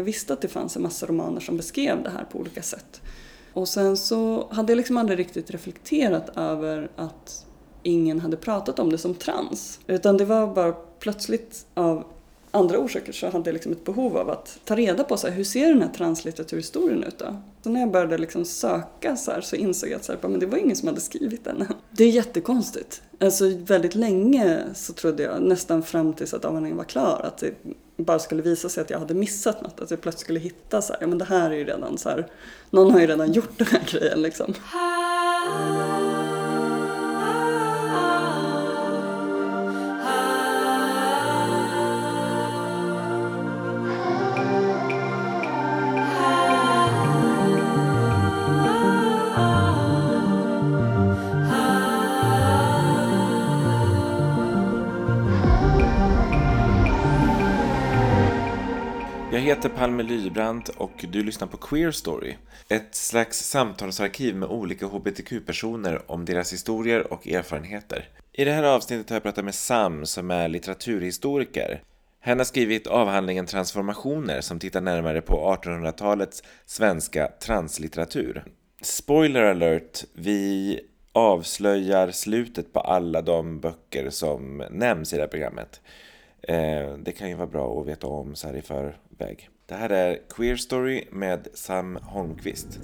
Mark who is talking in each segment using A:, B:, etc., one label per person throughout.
A: jag visste att det fanns en massa romaner som beskrev det här på olika sätt. Och sen så hade jag liksom aldrig riktigt reflekterat över att ingen hade pratat om det som trans. Utan det var bara plötsligt av andra orsaker så hade jag liksom ett behov av att ta reda på så här, hur ser den här translitteraturhistorien ut då? Så när jag började liksom söka så, här, så insåg jag att så här, men det var ingen som hade skrivit den. Det är jättekonstigt. Alltså väldigt länge så trodde jag, nästan fram tills att avhandlingen var klar, att det bara skulle visa sig att jag hade missat något. Att jag plötsligt skulle hitta så här, ja men det här är ju redan så här, någon har ju redan gjort den här grejen liksom.
B: Heter Palme Lybrand och du lyssnar på Queer Story. Ett slags samtalsarkiv med olika hbtq-personer om deras historier och erfarenheter. I det här avsnittet har jag pratat med Sam som är litteraturhistoriker. Hen har skrivit avhandlingen Transformationer som tittar närmare på 1800-talets svenska translitteratur. Spoiler alert, vi avslöjar slutet på alla de böcker som nämns i det här programmet. Eh, det kan ju vara bra att veta om så här i förväg. Det här är Queer Story med Sam Holmqvist.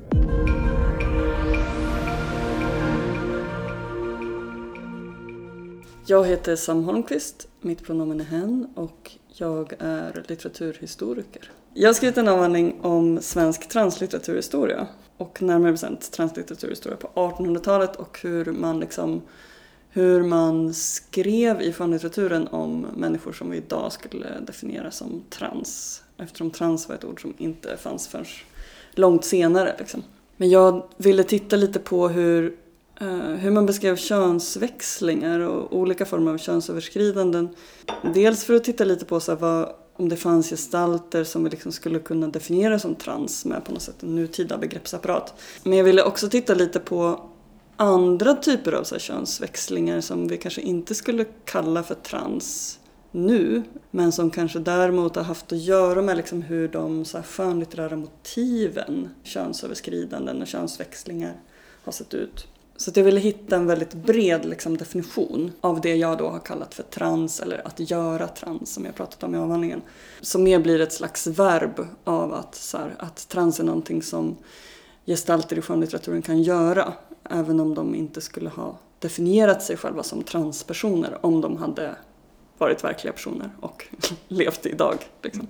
A: Jag heter Sam Holmqvist, mitt pronomen är hen och jag är litteraturhistoriker. Jag har skrivit en avhandling om svensk translitteraturhistoria och närmare bestämt translitteraturhistoria på 1800-talet och hur man liksom hur man skrev i skönlitteraturen om människor som vi idag skulle definiera som trans. Eftersom trans var ett ord som inte fanns förrän långt senare. Liksom. Men jag ville titta lite på hur, uh, hur man beskrev könsväxlingar och olika former av könsöverskridanden. Dels för att titta lite på så vad, om det fanns gestalter som vi liksom skulle kunna definiera som trans med på något sätt en nutida begreppsapparat. Men jag ville också titta lite på andra typer av så här könsväxlingar som vi kanske inte skulle kalla för trans nu, men som kanske däremot har haft att göra med liksom hur de så här skönlitterära motiven, könsöverskridanden och könsväxlingar har sett ut. Så jag ville hitta en väldigt bred liksom, definition av det jag då har kallat för trans eller att göra trans som jag pratat om i avhandlingen. Som mer blir ett slags verb av att, så här, att trans är någonting som gestalter i skönlitteraturen kan göra även om de inte skulle ha definierat sig själva som transpersoner om de hade varit verkliga personer och levt idag. Liksom.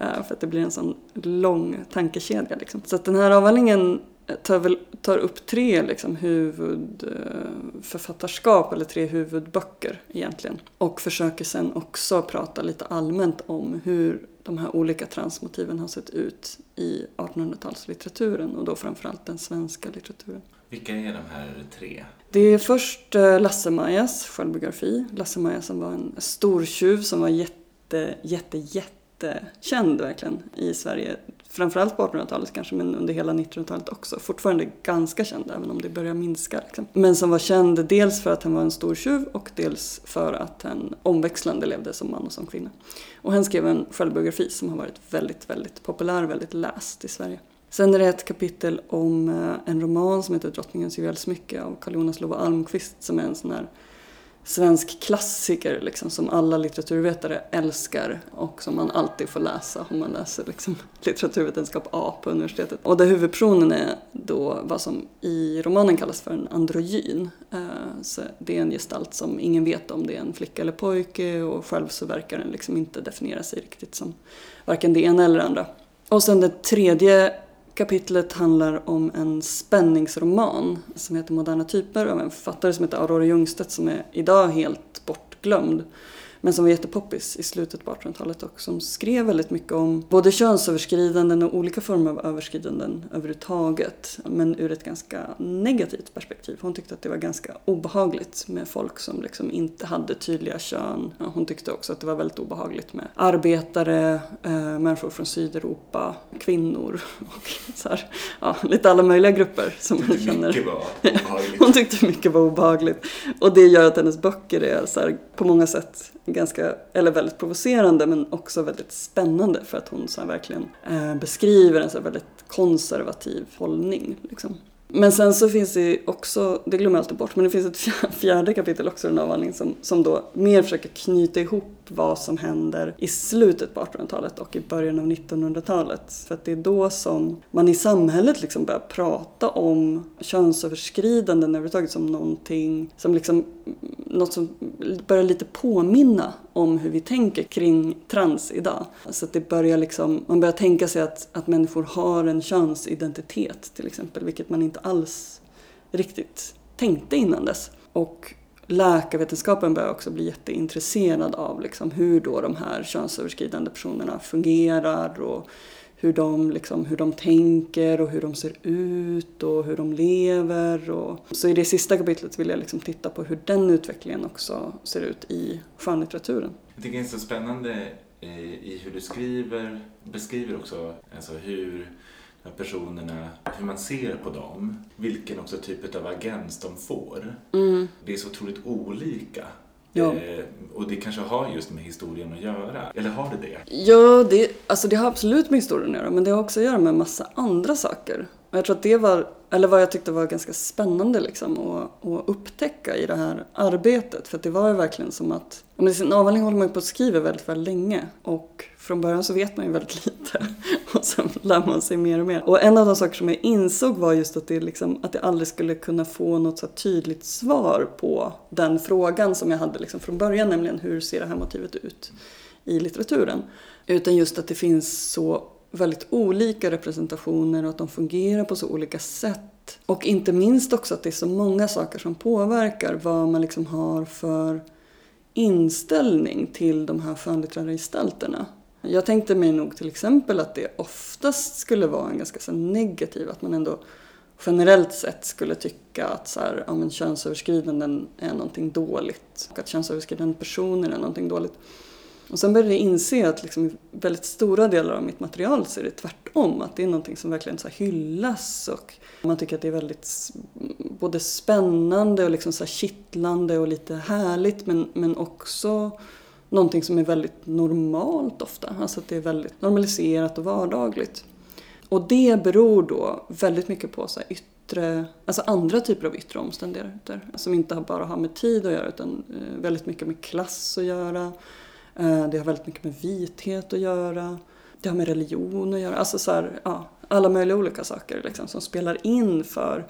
A: Uh, för att det blir en sån lång tankekedja. Liksom. Så att den här avhandlingen eh, tar, väl, tar upp tre liksom, huvudförfattarskap, eh, eller tre huvudböcker egentligen. Och försöker sen också prata lite allmänt om hur de här olika transmotiven har sett ut i 1800-talslitteraturen och då framförallt den svenska litteraturen.
B: Vilka är de här tre?
A: Det är först eh, Lasse-Majas självbiografi. Lasse-Maja som var en stortjuv som var jätte, jätte, jättekänd verkligen i Sverige. Framförallt på 1800-talet kanske, men under hela 1900-talet också. Fortfarande ganska känd, även om det börjar minska. Liksom. Men som var känd dels för att han var en stor tjuv och dels för att han omväxlande levde som man och som kvinna. Och han skrev en självbiografi som har varit väldigt, väldigt populär, väldigt läst i Sverige. Sen är det ett kapitel om eh, en roman som heter Drottningens juvelsmycke av Carl Jonas Lova Almqvist som är en sån här svensk klassiker liksom, som alla litteraturvetare älskar och som man alltid får läsa om man läser liksom, litteraturvetenskap A på universitetet. Och där huvudpersonen är då vad som i romanen kallas för en androgyn. Eh, så det är en gestalt som ingen vet om det är en flicka eller pojke och själv så verkar den liksom inte definiera sig riktigt som varken det ena eller det andra. Och sen det tredje kapitlet handlar om en spänningsroman som heter Moderna typer av en författare som heter Aurora Ljungstedt som är idag helt bortglömd men som var jättepoppis i slutet på 1800-talet och som skrev väldigt mycket om både könsöverskridanden och olika former av överskridanden överhuvudtaget. Men ur ett ganska negativt perspektiv. Hon tyckte att det var ganska obehagligt med folk som liksom inte hade tydliga kön. Hon tyckte också att det var väldigt obehagligt med arbetare, äh, människor från Sydeuropa, kvinnor och så här, ja, lite alla möjliga grupper som hon känner. hon tyckte mycket var obehagligt. Och det gör att hennes böcker är så här, på många sätt ganska, eller väldigt provocerande men också väldigt spännande för att hon så verkligen eh, beskriver en så väldigt konservativ hållning. Liksom. Men sen så finns det också, det glömmer jag alltid bort, men det finns ett fjärde kapitel också i den avhandlingen som, som då mer försöker knyta ihop vad som händer i slutet på 1800-talet och i början av 1900-talet. För att det är då som man i samhället liksom börjar prata om könsöverskridanden överhuvudtaget som någonting som liksom, mm, något som börjar lite påminna om hur vi tänker kring trans idag. Så att det börjar liksom, man börjar tänka sig att, att människor har en könsidentitet till exempel, vilket man inte alls riktigt tänkte innan dess. Och läkarvetenskapen börjar också bli jätteintresserad av liksom hur då de här könsöverskridande personerna fungerar och hur de, liksom, hur de tänker och hur de ser ut och hur de lever. Och... Så i det sista kapitlet vill jag liksom titta på hur den utvecklingen också ser ut i skönlitteraturen.
B: Jag tycker det är så spännande eh, i hur du skriver, beskriver också alltså hur personerna, hur man ser på dem, vilken också typ av agens de får. Mm. Det är så otroligt olika. Ja. Eh, och det kanske har just med historien att göra. Eller har det det?
A: Ja, det, alltså det har absolut med historien att göra. Men det har också att göra med massa andra saker. Och jag tror att det var, eller vad jag tyckte var ganska spännande liksom att, att upptäcka i det här arbetet. För det var ju verkligen som att, men sin avhandling håller man ju på att skriva väldigt, väldigt länge. Och från början så vet man ju väldigt lite. Och sen lär man sig mer och mer. Och en av de saker som jag insåg var just att det, liksom, att jag aldrig skulle kunna få något så tydligt svar på den frågan som jag hade liksom från början. Nämligen hur ser det här motivet ut i litteraturen? Utan just att det finns så väldigt olika representationer och att de fungerar på så olika sätt. Och inte minst också att det är så många saker som påverkar vad man liksom har för inställning till de här skönlitterära gestalterna. Jag tänkte mig nog till exempel att det oftast skulle vara en ganska så negativ, att man ändå generellt sett skulle tycka att så här, ja, men könsöverskridanden är någonting dåligt och att könsöverskridande personer är någonting dåligt. Och sen började jag inse att liksom i väldigt stora delar av mitt material så är det tvärtom. Att det är någonting som verkligen så hyllas och man tycker att det är väldigt både spännande och liksom så kittlande och lite härligt men, men också någonting som är väldigt normalt ofta. Alltså att det är väldigt normaliserat och vardagligt. Och det beror då väldigt mycket på så yttre, alltså andra typer av yttre omständigheter. Som inte bara har med tid att göra utan eh, väldigt mycket med klass att göra Eh, det har väldigt mycket med vithet att göra. Det har med religion att göra. Alltså så här, ja, alla möjliga olika saker liksom, som spelar in för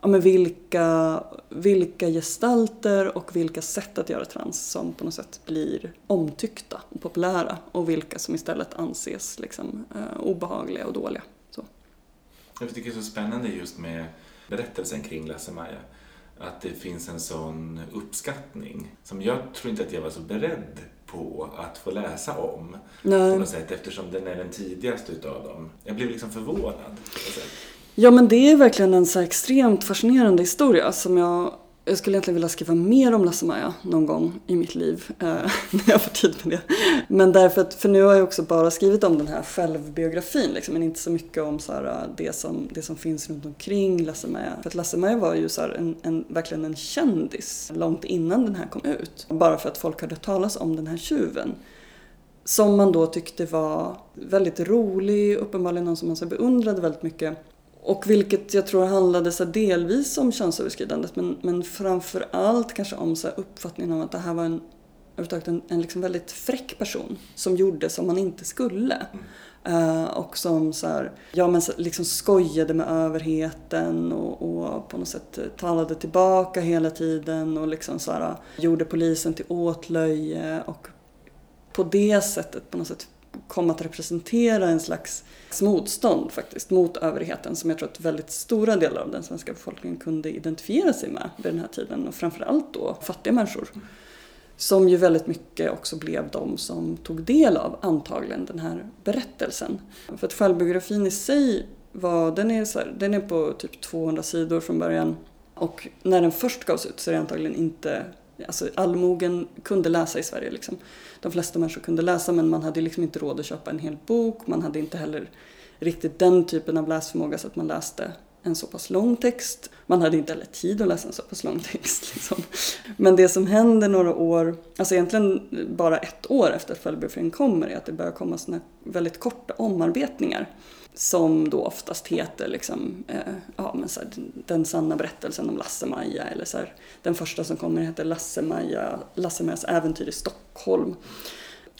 A: ja, men vilka, vilka gestalter och vilka sätt att göra trans som på något sätt blir omtyckta och populära och vilka som istället anses liksom, eh, obehagliga och dåliga. Så.
B: Jag tycker det är så spännande just med berättelsen kring Lasse-Maja att det finns en sån uppskattning som jag tror inte att jag var så beredd på att få läsa om. Nej. På något sätt, eftersom den är den tidigaste utav dem. Jag blev liksom förvånad.
A: Ja men det är verkligen en så extremt fascinerande historia som jag jag skulle egentligen vilja skriva mer om Lasse-Maja någon gång i mitt liv, eh, när jag får tid med det. Men därför att, för nu har jag också bara skrivit om den här självbiografin, liksom, men inte så mycket om så här, eh, det, som, det som finns runt omkring Lasse-Maja. För att Lasse-Maja var ju så här, en, en, verkligen en kändis långt innan den här kom ut. Bara för att folk hade talas om den här tjuven. Som man då tyckte var väldigt rolig, uppenbarligen någon som man så beundrade väldigt mycket. Och vilket jag tror handlade så delvis om könsöverskridandet men, men framför allt kanske om så uppfattningen om att det här var en, en, en liksom väldigt fräck person som gjorde som man inte skulle. Mm. Uh, och som så här, ja, men så, liksom skojade med överheten och, och, på något sätt talade tillbaka hela tiden och liksom så här, gjorde polisen till åtlöje och på det sättet på något sätt kom att representera en slags motstånd faktiskt mot överheten som jag tror att väldigt stora delar av den svenska befolkningen kunde identifiera sig med vid den här tiden och framförallt då fattiga människor. Som ju väldigt mycket också blev de som tog del av antagligen den här berättelsen. För att självbiografin i sig var, den är, så här, den är på typ 200 sidor från början och när den först gavs ut så är det antagligen inte Alltså allmogen kunde läsa i Sverige. Liksom. De flesta människor kunde läsa men man hade liksom inte råd att köpa en hel bok. Man hade inte heller riktigt den typen av läsförmåga så att man läste en så pass lång text. Man hade inte heller tid att läsa en så pass lång text. Liksom. Men det som händer några år, alltså egentligen bara ett år efter att självbiografin kommer, är att det börjar komma såna väldigt korta omarbetningar. Som då oftast heter liksom, eh, ja, men så här, Den sanna berättelsen om Lasse-Maja. Eller så här, den första som kommer heter Lasse-Maja, Lasse-Majas äventyr i Stockholm.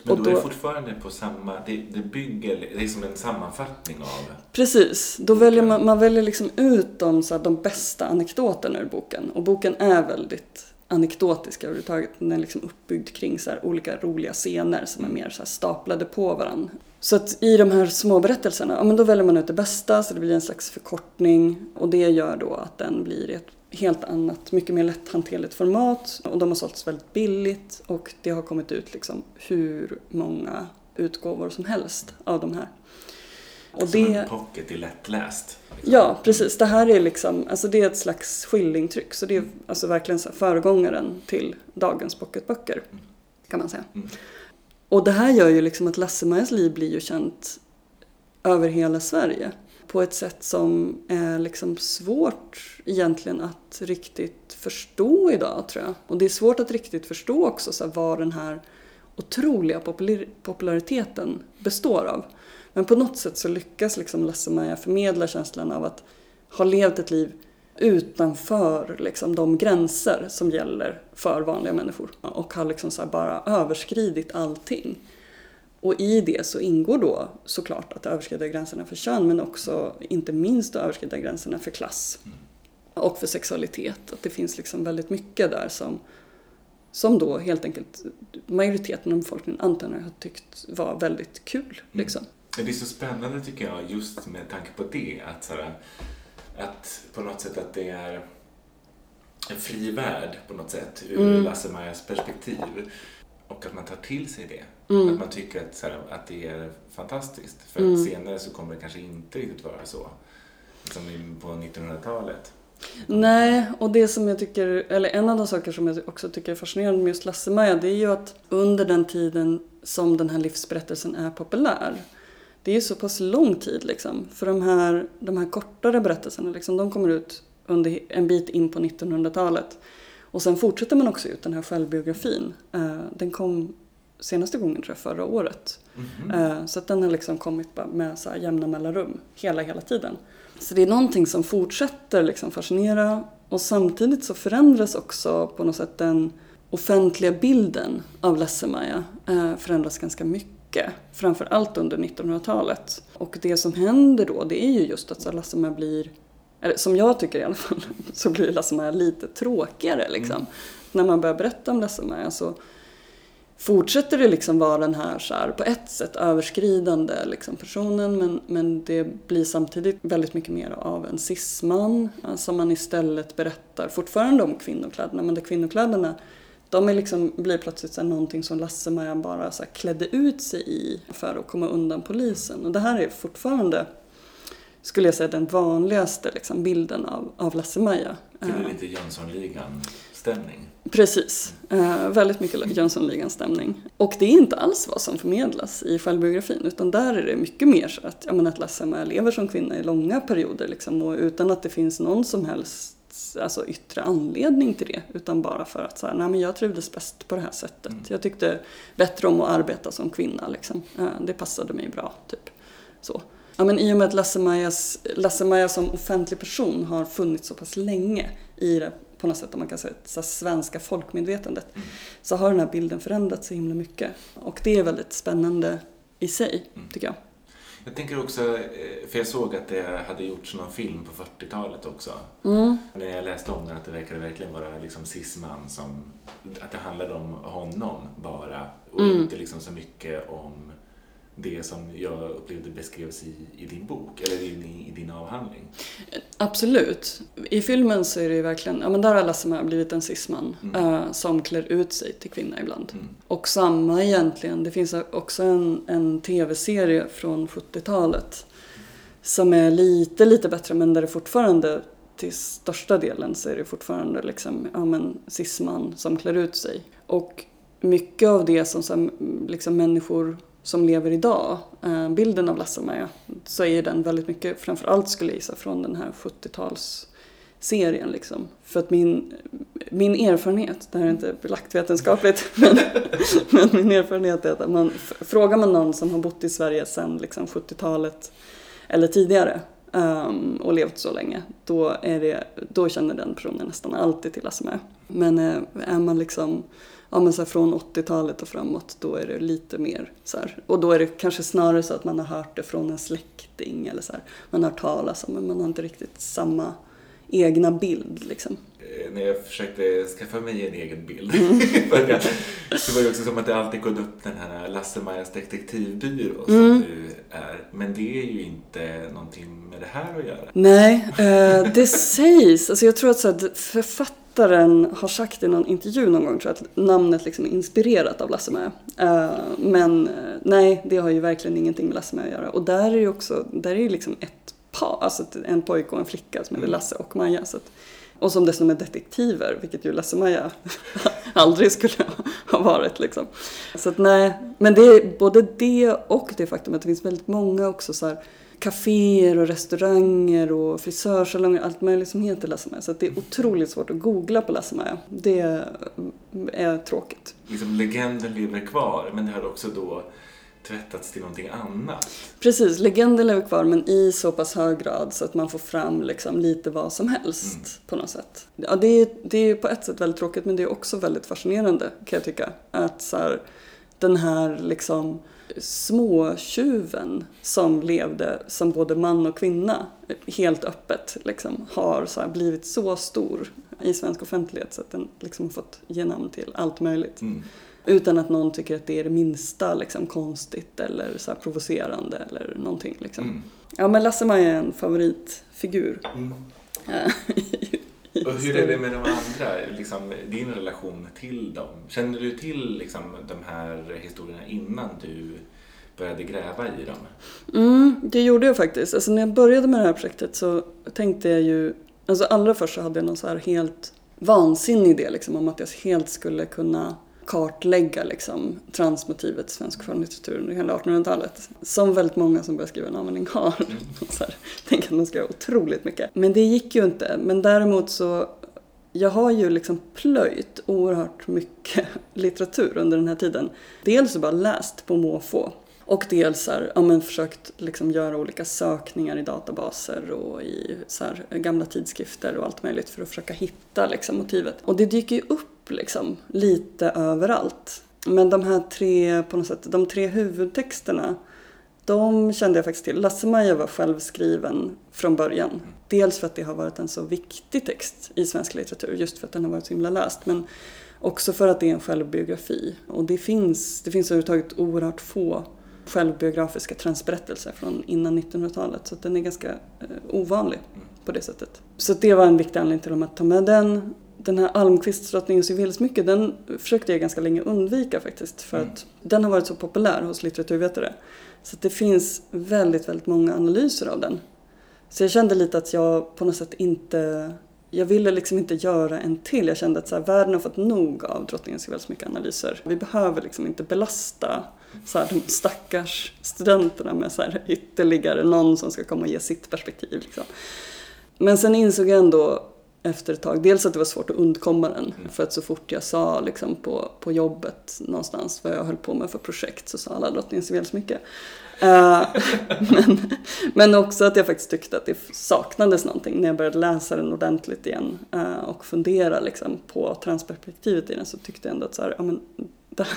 B: Men då, då är det fortfarande på samma, det, det bygger, det är som en sammanfattning av...
A: Precis, då väljer man, man väljer liksom ut de, så här, de bästa anekdoterna ur boken. Och boken är väldigt anekdotisk överhuvudtaget. Den är liksom uppbyggd kring så olika roliga scener som är mer så staplade på varandra. Så att i de här små berättelserna, ja men då väljer man ut det bästa så det blir en slags förkortning. Och det gör då att den blir ett helt annat, mycket mer lätthanterligt format och de har sålts väldigt billigt och det har kommit ut liksom hur många utgåvor som helst av de här.
B: Och som det... en pocket är lättläst.
A: Liksom. Ja, precis. Det här är liksom, alltså det är ett slags skillingtryck så det är alltså verkligen föregångaren till dagens pocketböcker kan man säga. Mm. Och det här gör ju liksom att Lasse-Majas liv blir ju känt över hela Sverige på ett sätt som är liksom svårt egentligen att riktigt förstå idag tror jag. Och det är svårt att riktigt förstå också så här, vad den här otroliga populariteten består av. Men på något sätt så lyckas liksom Lasse-Maja förmedla känslan av att ha levt ett liv utanför liksom, de gränser som gäller för vanliga människor. Och har liksom så bara överskridit allting. Och i det så ingår då såklart att överskrida gränserna för kön men också inte minst att överskrida gränserna för klass och för sexualitet. Att det finns liksom väldigt mycket där som, som då helt enkelt majoriteten av befolkningen antagligen har tyckt var väldigt kul. Mm. Liksom.
B: Mm. Det är så spännande tycker jag just med tanke på det att, sådär, att på något sätt att det är en fri värld på något sätt ur mm. Lasse-Majas perspektiv och att man tar till sig det. Mm. Att man tycker att, här, att det är fantastiskt. För mm. senare så kommer det kanske inte riktigt vara så. Som på 1900-talet.
A: Nej, och det som jag tycker, eller en av de saker som jag också tycker är fascinerande med just Lasse-Maja, det är ju att under den tiden som den här livsberättelsen är populär, det är så pass lång tid liksom. För de här, de här kortare berättelserna, liksom, de kommer ut under en bit in på 1900-talet. Och sen fortsätter man också ut den här självbiografin. Eh, den kom senaste gången tror jag förra året. Mm-hmm. Så att den har liksom kommit med så här jämna mellanrum hela, hela tiden. Så det är någonting som fortsätter liksom fascinera och samtidigt så förändras också på något sätt den offentliga bilden av Lasse-Maja eh, förändras ganska mycket. Framförallt under 1900-talet. Och det som händer då det är ju just att Lasse-Maja blir eller som jag tycker i alla fall, så blir Lasse-Maja lite tråkigare liksom. Mm. När man börjar berätta om Lasse-Maja så fortsätter det liksom vara den här, så här på ett sätt överskridande liksom, personen men, men det blir samtidigt väldigt mycket mer av en cisman som man istället berättar fortfarande om kvinnokläderna men där kvinnokläderna de är liksom, blir plötsligt så här, någonting som Lasse-Maja bara så klädde ut sig i för att komma undan polisen och det här är fortfarande skulle jag säga den vanligaste liksom, bilden av, av Lasse-Maja.
B: Det eh. lite Jönssonligan-stämning.
A: Precis, uh, väldigt mycket Jönssonligan-stämning. Och det är inte alls vad som förmedlas i självbiografin utan där är det mycket mer så att, jag att Lasse-Maja lever som kvinna i långa perioder liksom, och utan att det finns någon som helst alltså, yttre anledning till det utan bara för att så här, nej, men jag trivdes bäst på det här sättet. Mm. Jag tyckte bättre om att arbeta som kvinna. Liksom. Uh, det passade mig bra. typ så. Ja, men I och med att Lasse-Majas Lasse som offentlig person har funnits så pass länge i det på något sätt, om man kan säga, så svenska folkmedvetandet, mm. så har den här bilden förändrats så himla mycket. Och det är väldigt spännande i sig, mm. tycker jag.
B: Jag tänker också, eh, för jag såg att det hade gjorts någon film på 40-talet också.
A: Mm.
B: När jag läste om den, att det verkade verkligen vara liksom cisman som, att det handlade om honom bara och mm. inte liksom så mycket om det som jag upplevde beskrevs i, i din bok, eller i, i din avhandling?
A: Absolut. I filmen så är det ju verkligen, ja men där har Lasse blivit en cisman mm. uh, som klär ut sig till kvinna ibland. Mm. Och samma egentligen, det finns också en, en tv-serie från 70-talet som är lite, lite bättre men där det fortfarande till största delen så är det fortfarande liksom, ja men cisman som klär ut sig. Och mycket av det som så här, liksom människor som lever idag, eh, bilden av Lasse-Maja, så är den väldigt mycket, framförallt skulle jag gissa, från den här 70-talsserien. Liksom. För att min, min erfarenhet, det här är inte belagt vetenskapligt, men, men min erfarenhet är att man, frågar man någon som har bott i Sverige sedan liksom 70-talet eller tidigare um, och levt så länge, då, är det, då känner den personen nästan alltid till Lasse-Maja. Men uh, är man liksom ja, men så från 80-talet och framåt, då är det lite mer så här. Och då är det kanske snarare så att man har hört det från en släkting eller så här. Man har hört talas om men man har inte riktigt samma egna bild liksom.
B: Eh, när jag försökte skaffa mig en egen bild. Mm. det var ju också som att det alltid gått upp den här Lasse-Majas detektivbyrå som mm. du är. Men det är ju inte någonting med det här att göra.
A: Nej, eh, det sägs. Alltså jag tror att så här, författare författaren har sagt i någon intervju någon gång tror jag, att namnet liksom är inspirerat av Lasse-Maja. Uh, men uh, nej, det har ju verkligen ingenting med Lasse-Maja att göra. Och där är ju också, där är ju liksom ett par, alltså en pojke och en flicka som heter mm. Lasse och Maja. Så att, och som dessutom är detektiver, vilket ju Lasse-Maja aldrig skulle ha varit. Liksom. Så att nej, men det är både det och det faktum att det finns väldigt många också så här, kaféer och restauranger och frisörsalonger, allt möjligt som heter Lasse-Maja. Så det är otroligt svårt att googla på Lasse-Maja. Det är tråkigt.
B: Liksom legenden lever kvar, men det har också då tvättats till någonting annat.
A: Precis, legenden lever kvar men i så pass hög grad så att man får fram liksom lite vad som helst mm. på något sätt. Ja, det, är, det är på ett sätt väldigt tråkigt men det är också väldigt fascinerande kan jag tycka. Att så här, den här liksom småtjuven som levde som både man och kvinna helt öppet liksom, har så blivit så stor i svensk offentlighet så att den liksom har fått ge namn till allt möjligt. Mm. Utan att någon tycker att det är det minsta liksom, konstigt eller så provocerande eller någonting. Liksom. Mm. Ja men Lasse-Maja är en favoritfigur. Mm.
B: Och hur är det med de andra, liksom, din relation till dem? Känner du till liksom, de här historierna innan du började gräva i dem?
A: Mm, det gjorde jag faktiskt. Alltså, när jag började med det här projektet så tänkte jag ju, alltså allra först så hade jag någon så här helt vansinnig idé liksom, om att jag helt skulle kunna kartlägga liksom, transmotivet i svensk skönlitteratur under hela 1800-talet. Som väldigt många som börjar skriva en användning har. Så här, tänker att man ska göra otroligt mycket. Men det gick ju inte. Men däremot så jag har ju liksom plöjt oerhört mycket litteratur under den här tiden. Dels bara läst på måfå. Och dels här, ja, men försökt liksom göra olika sökningar i databaser och i så här, gamla tidskrifter och allt möjligt för att försöka hitta liksom, motivet. Och det dyker ju upp liksom, lite överallt. Men de här tre, på något sätt, de tre huvudtexterna de kände jag faktiskt till. Lasse-Maja var självskriven från början. Dels för att det har varit en så viktig text i svensk litteratur, just för att den har varit så himla läst. Men också för att det är en självbiografi. Och det finns, det finns överhuvudtaget oerhört få självbiografiska transberättelser från innan 1900-talet. Så den är ganska eh, ovanlig på det sättet. Så det var en viktig anledning till att ta med den. Den här Almqvists Drottningens juvelesmycke, den försökte jag ganska länge undvika faktiskt. För mm. att den har varit så populär hos litteraturvetare. Så det finns väldigt, väldigt många analyser av den. Så jag kände lite att jag på något sätt inte jag ville liksom inte göra en till. Jag kände att så här, världen har fått nog av Drottningens juvelesmycke-analyser. Vi behöver liksom inte belasta så här, de stackars studenterna med så här, ytterligare någon som ska komma och ge sitt perspektiv. Liksom. Men sen insåg jag ändå efter ett tag, dels att det var svårt att undkomma den. Mm. För att så fort jag sa liksom, på, på jobbet någonstans vad jag höll på med för projekt så sa alla Drottningens juvelesmycke. Uh, men, men också att jag faktiskt tyckte att det saknades någonting när jag började läsa den ordentligt igen uh, och fundera liksom, på transperspektivet i den så tyckte jag ändå att så här, ja, men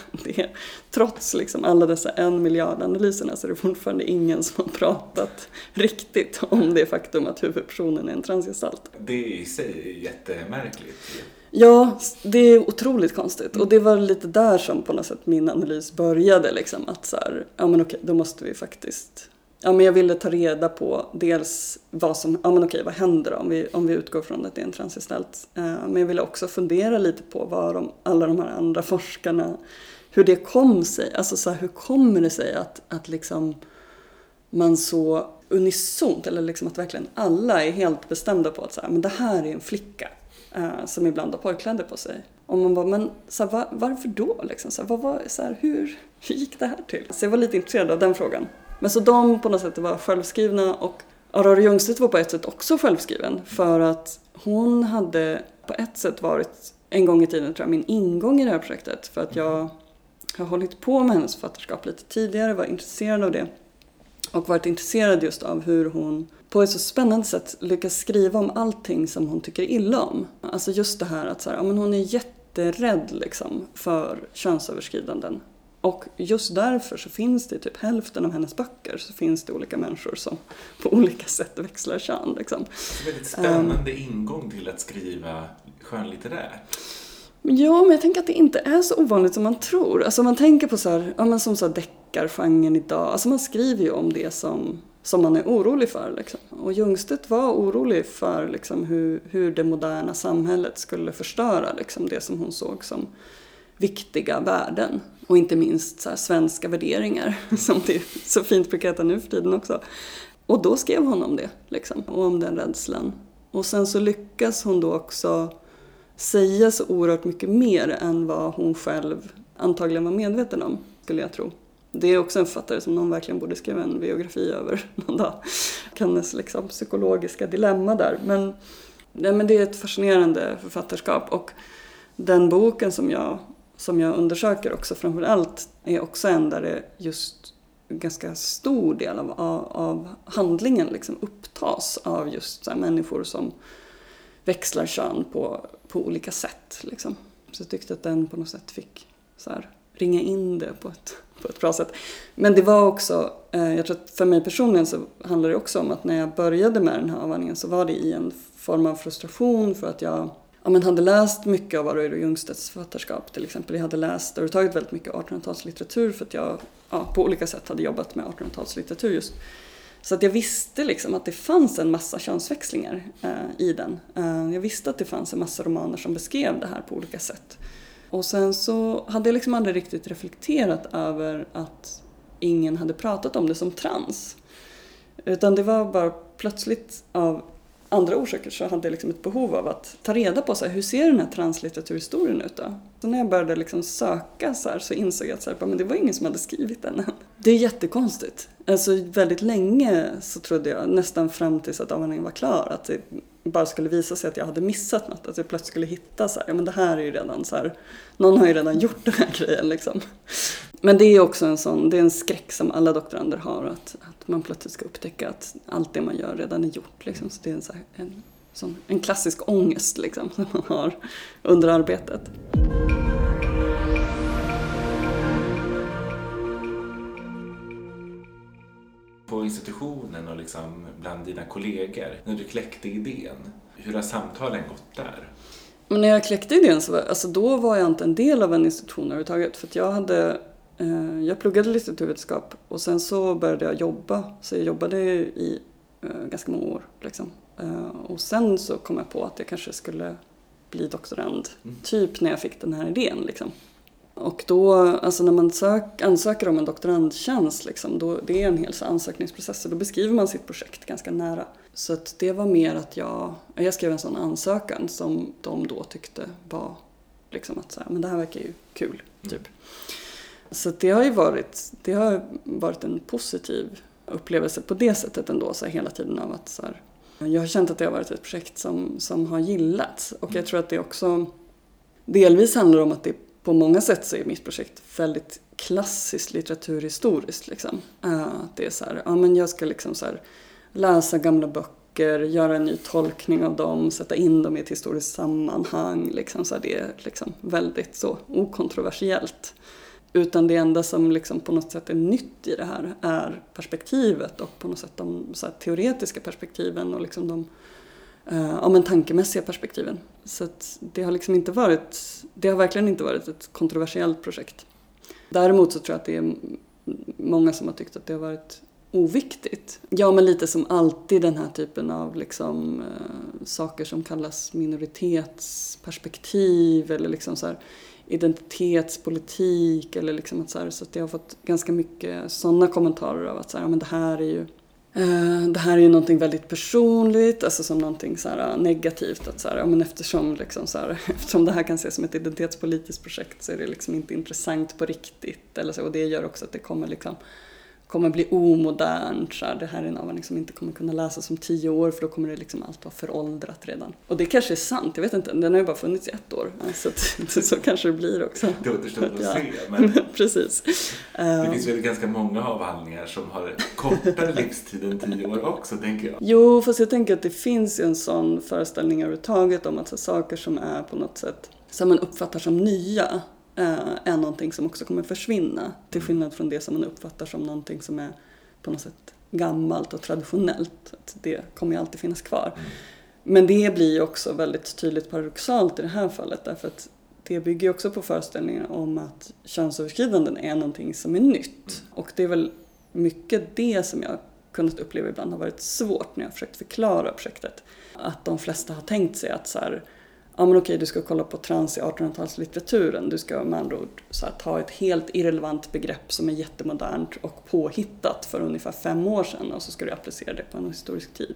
A: det, trots liksom alla dessa en miljard analyserna så är det fortfarande ingen som har pratat riktigt om det faktum att huvudpersonen är en transgestalt.
B: Det i sig är jättemärkligt.
A: Ja, det är otroligt konstigt. Och det var lite där som på något sätt min analys började. Liksom, att så här, ja men okej, då måste vi faktiskt Ja, men jag ville ta reda på dels vad som, ja men okej, vad händer då om vi, om vi utgår från att det är en transgestalt. Eh, men jag ville också fundera lite på vad de, alla de här andra forskarna, hur det kom sig. Alltså så här, hur kommer det sig att, att liksom man så unisont, eller liksom att verkligen alla är helt bestämda på att så här, men det här är en flicka eh, som ibland har pojkkläder på sig. Och man bara, men så här, var, varför då? Liksom? Så här, vad, var, så här, hur, hur gick det här till? Så jag var lite intresserad av den frågan. Men så de på något sätt var självskrivna och Aurora Ljungstedt var på ett sätt också självskriven för att hon hade på ett sätt varit en gång i tiden tror jag min ingång i det här projektet för att jag har hållit på med hennes författarskap lite tidigare, var intresserad av det och varit intresserad just av hur hon på ett så spännande sätt lyckas skriva om allting som hon tycker illa om. Alltså just det här att så här, ja, men hon är jätterädd liksom för könsöverskridanden. Och just därför så finns det i typ hälften av hennes böcker så finns det olika människor som på olika sätt växlar kön. Liksom.
B: Väldigt spännande um, ingång till att skriva skönlitterärt.
A: Ja, men jag tänker att det inte är så ovanligt som man tror. Alltså man tänker på så här, ja men som så deckargenren idag, alltså man skriver ju om det som, som man är orolig för. Liksom. Och Ljungstedt var orolig för liksom, hur, hur det moderna samhället skulle förstöra liksom, det som hon såg som viktiga värden. Och inte minst så här, svenska värderingar, som det så fint brukar heta nu för tiden också. Och då skrev hon om det, liksom, och om den rädslan. Och sen så lyckas hon då också säga så oerhört mycket mer än vad hon själv antagligen var medveten om, skulle jag tro. Det är också en författare som någon verkligen borde skriva en biografi över någon dag. Hennes liksom psykologiska dilemma där. Men, nej, men det är ett fascinerande författarskap och den boken som jag, som jag undersöker också framförallt, är också en där det just ganska stor del av, av, av handlingen liksom upptas av just så människor som växlar kön på, på olika sätt. Liksom. Så jag tyckte att den på något sätt fick så här, ringa in det på ett, på ett bra sätt. Men det var också, eh, jag tror att för mig personligen så handlar det också om att när jag började med den här avhandlingen så var det i en form av frustration för att jag ja, men hade läst mycket av Aurora Ljungstedts författarskap till exempel. Jag hade läst överhuvudtaget väldigt mycket 1800-talslitteratur för att jag ja, på olika sätt hade jobbat med 1800-talslitteratur just. Så att jag visste liksom att det fanns en massa könsväxlingar eh, i den. Eh, jag visste att det fanns en massa romaner som beskrev det här på olika sätt. Och sen så hade jag liksom aldrig riktigt reflekterat över att ingen hade pratat om det som trans. Utan det var bara plötsligt av andra orsaker så hade jag liksom ett behov av att ta reda på så här, hur ser den här translitteraturhistorien ut då? Så när jag började liksom söka så, här, så insåg jag att så här, men det var ingen som hade skrivit den än. Det är jättekonstigt. Alltså väldigt länge så trodde jag, nästan fram tills att avhandlingen var klar, att det bara skulle visa sig att jag hade missat något. Att jag plötsligt skulle hitta så här, ja men det här är ju redan så här, någon har ju redan gjort den här grejen liksom. Men det är också en sån, det är en skräck som alla doktorander har, att, att man plötsligt ska upptäcka att allt det man gör redan är gjort. Liksom. Så det är en, så här, en, sån, en klassisk ångest liksom, som man har under arbetet.
B: På institutionen och liksom bland dina kollegor, när du kläckte idén, hur har samtalen gått där?
A: Men när jag kläckte idén så var, alltså då var jag inte en del av en institution överhuvudtaget. För att jag hade jag pluggade litteraturvetenskap och sen så började jag jobba. Så jag jobbade i eh, ganska många år. Liksom. Eh, och sen så kom jag på att jag kanske skulle bli doktorand. Mm. Typ när jag fick den här idén. Liksom. Och då, alltså när man sök, ansöker om en doktorandtjänst, liksom, då, det är en hel ansökningsprocess. Och då beskriver man sitt projekt ganska nära. Så att det var mer att jag, jag skrev en sån ansökan som de då tyckte var liksom att så här, men det här verkar ju kul. Typ. Mm. Så det har ju varit, det har varit en positiv upplevelse på det sättet ändå, så här, hela tiden av att så här, jag har känt att det har varit ett projekt som, som har gillats och jag tror att det också delvis handlar om att det på många sätt så är mitt projekt väldigt klassiskt litteraturhistoriskt. Liksom. Eh, att det är så här, ja men jag ska liksom så här, läsa gamla böcker, göra en ny tolkning av dem, sätta in dem i ett historiskt sammanhang. Liksom, så här, det är liksom väldigt så okontroversiellt. Utan det enda som liksom på något sätt är nytt i det här är perspektivet och på något sätt de så teoretiska perspektiven och liksom de eh, ja, men tankemässiga perspektiven. Så det har liksom inte varit, det har verkligen inte varit ett kontroversiellt projekt. Däremot så tror jag att det är många som har tyckt att det har varit oviktigt. Ja, men lite som alltid den här typen av liksom, eh, saker som kallas minoritetsperspektiv eller liksom så här, identitetspolitik eller liksom att så, här, så att jag har fått ganska mycket sådana kommentarer av att så här, men det här är ju eh, det här är ju någonting väldigt personligt, alltså som någonting så här negativt. Att så här, ja, men eftersom, liksom så här, eftersom det här kan ses som ett identitetspolitiskt projekt så är det liksom inte intressant på riktigt. Eller så, och det gör också att det kommer liksom kommer bli omodernt. Så här, det här är en avhandling som inte kommer kunna läsas om tio år för då kommer det liksom allt vara föråldrat redan. Och det kanske är sant, jag vet inte. Den har ju bara funnits i ett år. Så, att, så kanske det blir också.
B: Det återstår att ja. se. Men
A: Precis.
B: Det ehm. finns väl ganska många avhandlingar som har kortare livstid än tio år också, tänker jag.
A: Jo, fast jag tänker att det finns ju en sån föreställning överhuvudtaget om att så, saker som är på något sätt som man uppfattar som nya Eh, är någonting som också kommer försvinna. Till skillnad från det som man uppfattar som någonting som är på något sätt gammalt och traditionellt. Att det kommer ju alltid finnas kvar. Mm. Men det blir ju också väldigt tydligt paradoxalt i det här fallet därför att det bygger ju också på föreställningen om att könsöverskridanden är någonting som är nytt. Mm. Och det är väl mycket det som jag kunnat uppleva ibland har varit svårt när jag försökt förklara projektet. Att de flesta har tänkt sig att så här, ja men okej du ska kolla på trans i 1800-talslitteraturen. Du ska med andra ord så här, ta ett helt irrelevant begrepp som är jättemodernt och påhittat för ungefär fem år sedan och så ska du applicera det på en historisk tid.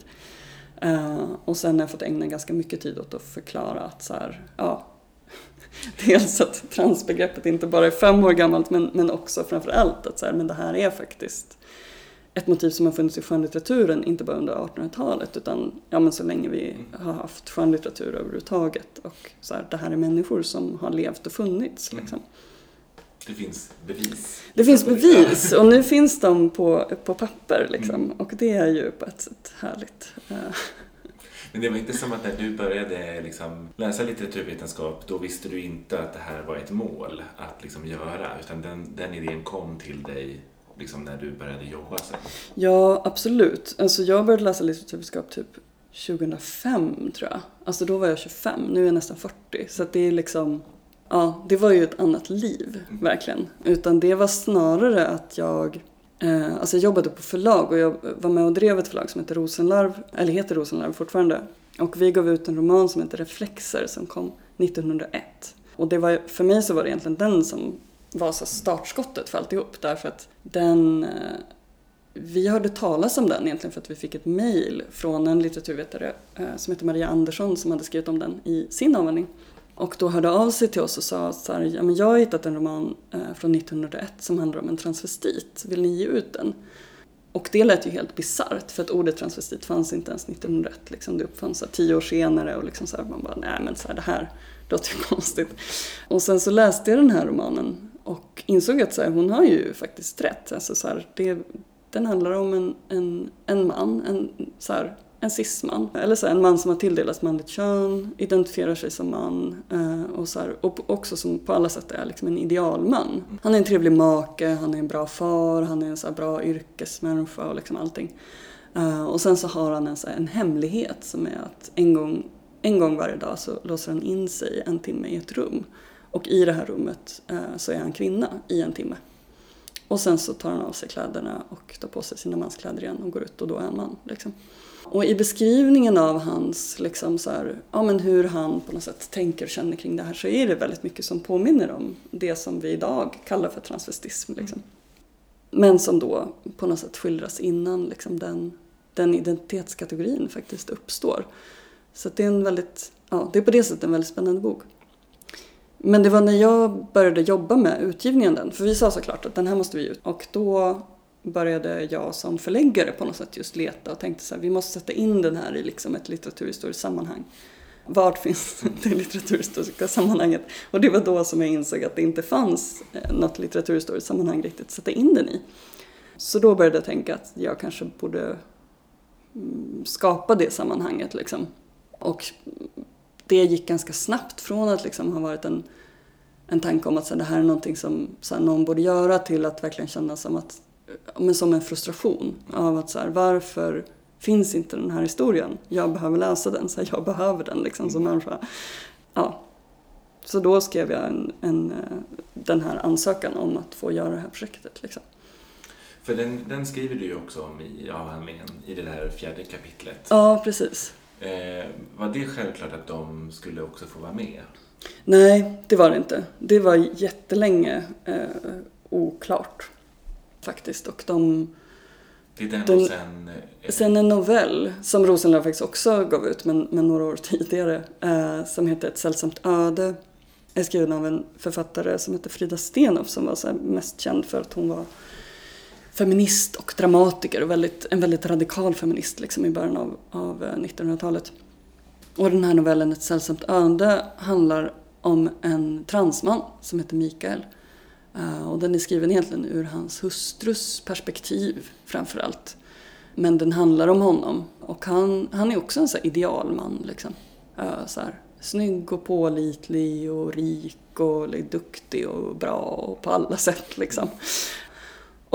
A: Uh, och sen har jag fått ägna ganska mycket tid åt att förklara att så här, ja, dels att transbegreppet inte bara är fem år gammalt men, men också framförallt att så här, men det här är faktiskt ett motiv som har funnits i skönlitteraturen, inte bara under 1800-talet utan ja, men så länge vi har haft skönlitteratur överhuvudtaget. Och så här, det här är människor som har levt och funnits. Mm. Liksom.
B: Det finns bevis.
A: Det finns bevis och nu finns de på, på papper liksom. Mm. och det är ju på ett sätt härligt.
B: Men det var inte som att när du började liksom läsa litteraturvetenskap då visste du inte att det här var ett mål att liksom göra utan den, den idén kom till dig liksom när du började jobba sen?
A: Ja, absolut. Alltså jag började läsa litteraturvetenskap typ 2005 tror jag. Alltså då var jag 25, nu är jag nästan 40. Så det är liksom, ja, det var ju ett annat liv, mm. verkligen. Utan det var snarare att jag eh, Alltså jag jobbade på förlag och jag var med och drev ett förlag som heter Rosenlarv, eller heter Rosenlarv fortfarande. Och vi gav ut en roman som heter Reflexer som kom 1901. Och det var, för mig så var det egentligen den som var så startskottet för alltihop därför att den eh, vi hörde talas om den egentligen för att vi fick ett mejl från en litteraturvetare eh, som heter Maria Andersson som hade skrivit om den i sin avhandling. Och då hörde av sig till oss och sa att ja, men jag har hittat en roman eh, från 1901 som handlar om en transvestit, vill ni ge ut den? Och det lät ju helt bisarrt för att ordet transvestit fanns inte ens 1901. Liksom. Det uppfanns så här, tio år senare och liksom så här, man bara nej men så här, det här låter ju konstigt. Och sen så läste jag den här romanen och insåg att så här, hon har ju faktiskt rätt. Alltså, så här, det, den handlar om en, en, en man, en, så här, en cisman. Eller så här, en man som har tilldelats manligt kön, identifierar sig som man eh, och, så här, och också som på alla sätt är liksom en idealman. Han är en trevlig make, han är en bra far, han är en så bra yrkesmänniska och liksom allting. Eh, och sen så har han en, så här, en hemlighet som är att en gång, en gång varje dag så låser han in sig en timme i ett rum. Och i det här rummet eh, så är han kvinna i en timme. Och sen så tar han av sig kläderna och tar på sig sina manskläder igen och går ut och då är han man. Liksom. Och i beskrivningen av hans, liksom så här, ja, men hur han på något sätt tänker och känner kring det här så är det väldigt mycket som påminner om det som vi idag kallar för transvestism. Liksom. Men som då på något sätt skildras innan liksom, den, den identitetskategorin faktiskt uppstår. Så det är en väldigt, ja, det är på det sättet en väldigt spännande bok. Men det var när jag började jobba med utgivningen den, för vi sa såklart att den här måste vi ut. Och då började jag som förläggare på något sätt just leta och tänkte så här, vi måste sätta in den här i liksom ett litteraturhistoriskt sammanhang. Vart finns det litteraturhistoriska sammanhanget? Och det var då som jag insåg att det inte fanns eh, något litteraturhistoriskt sammanhang riktigt att sätta in den i. Så då började jag tänka att jag kanske borde mm, skapa det sammanhanget liksom. Och det gick ganska snabbt från att liksom ha varit en, en tanke om att så här, det här är någonting som så här, någon borde göra till att verkligen känna som, att, men som en frustration av att så här, varför finns inte den här historien? Jag behöver läsa den, så här, jag behöver den liksom som människa. Ja. Så då skrev jag en, en, den här ansökan om att få göra det här projektet. Liksom.
B: För den, den skriver du ju också om i avhandlingen, i det här fjärde kapitlet.
A: Ja, precis.
B: Eh, var det självklart att de skulle också få vara med?
A: Nej, det var det inte. Det var jättelänge eh, oklart faktiskt. Och de,
B: Det är den,
A: Den-
B: och sen... eh,
A: Sen en novell som Rosenlöw faktiskt också gav ut men, men några år tidigare eh, som heter Ett sällsamt öde. Är skriven av en författare som heter Frida Stenoff som var så mest känd för att hon var feminist och dramatiker och väldigt, en väldigt radikal feminist liksom i början av, av eh, 1900-talet. Och den här novellen Ett sällsamt öde handlar om en transman som heter Mikael. Eh, och den är skriven egentligen ur hans hustrus perspektiv framför allt. Men den handlar om honom. Och han, han är också en så här idealman. Liksom. Eh, så här, snygg och pålitlig och rik och duktig och bra och på alla sätt. Liksom.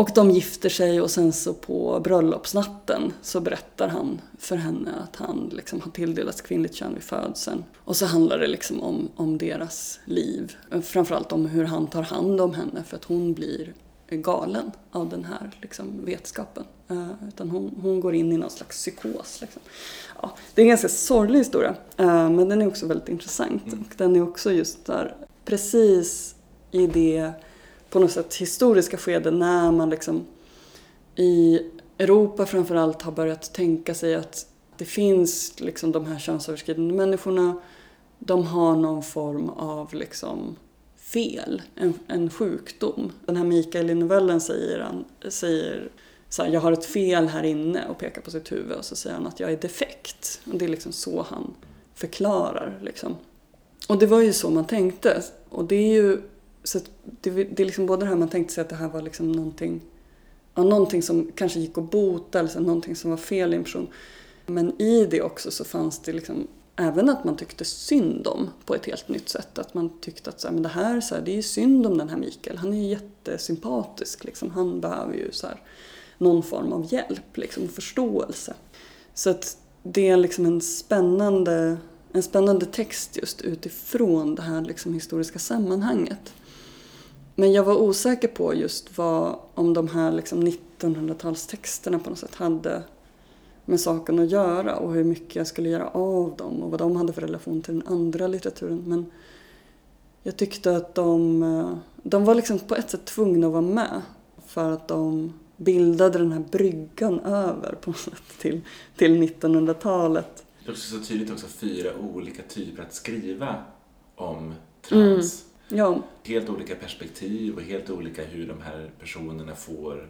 A: Och de gifter sig och sen så på bröllopsnatten så berättar han för henne att han liksom har tilldelats kvinnligt kön vid födseln. Och så handlar det liksom om, om deras liv. Framförallt om hur han tar hand om henne för att hon blir galen av den här liksom, vetskapen. Eh, utan hon, hon går in i någon slags psykos. Liksom. Ja, det är en ganska sorglig historia, eh, men den är också väldigt intressant. Och den är också just där, precis i det på något sätt historiska skede när man liksom i Europa framförallt har börjat tänka sig att det finns liksom de här könsöverskridande människorna. De har någon form av liksom fel, en, en sjukdom. Den här Mikael i novellen säger, han, säger så här, jag har ett fel här inne och pekar på sitt huvud och så säger han att jag är defekt. Och det är liksom så han förklarar. Liksom. Och det var ju så man tänkte. Och det är ju så att det, det är liksom både det här man tänkte sig att det här var liksom någonting, ja, någonting som kanske gick att bota eller så, någonting som var fel i en person. Men i det också så fanns det liksom även att man tyckte synd om på ett helt nytt sätt. Att man tyckte att så här, men det här, så här, det är synd om den här Mikael. Han är ju jättesympatisk. Liksom. Han behöver ju så här, någon form av hjälp liksom, och förståelse. Så att det är liksom en spännande, en spännande text just utifrån det här liksom historiska sammanhanget. Men jag var osäker på just vad, om de här liksom 1900-talstexterna på något sätt hade med saken att göra och hur mycket jag skulle göra av dem och vad de hade för relation till den andra litteraturen. Men jag tyckte att de, eh, de var liksom på ett sätt tvungna att vara med för att de bildade den här bryggan över på något sätt till, till 1900-talet.
B: Det är också så tydligt också fyra olika typer att skriva om trans.
A: Ja,
B: Helt olika perspektiv och helt olika hur de här personerna får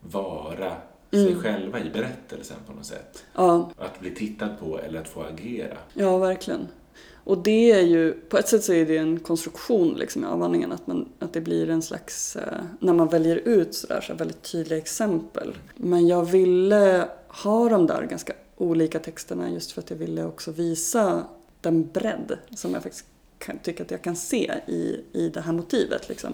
B: vara sig själva i berättelsen på något sätt.
A: ja,
B: Att bli tittad på eller att få agera.
A: Ja, verkligen. Och det är ju, på ett sätt så är det en konstruktion liksom i avhandlingen, att, man, att det blir en slags, eh, när man väljer ut sådär, så väldigt tydliga exempel. Men jag ville ha de där ganska olika texterna just för att jag ville också visa den bredd som jag faktiskt kan, tycker att jag kan se i, i det här motivet. Liksom.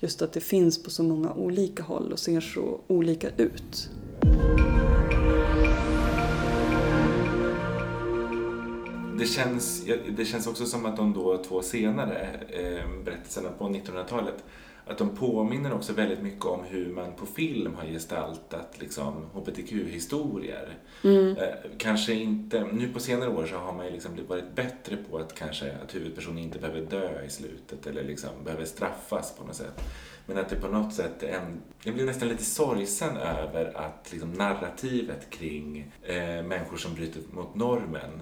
A: Just att det finns på så många olika håll och ser så olika ut.
B: Det känns, det känns också som att de då två senare eh, berättelserna på 1900-talet att de påminner också väldigt mycket om hur man på film har gestaltat liksom, hbtq-historier. Eh, kanske inte, nu på senare år så har man ju liksom varit bättre på att kanske att huvudpersonen inte behöver dö i slutet eller liksom behöver straffas på något sätt. Men att det på något sätt, en, jag blir nästan lite sorgsen över att liksom narrativet kring eh, människor som bryter mot normen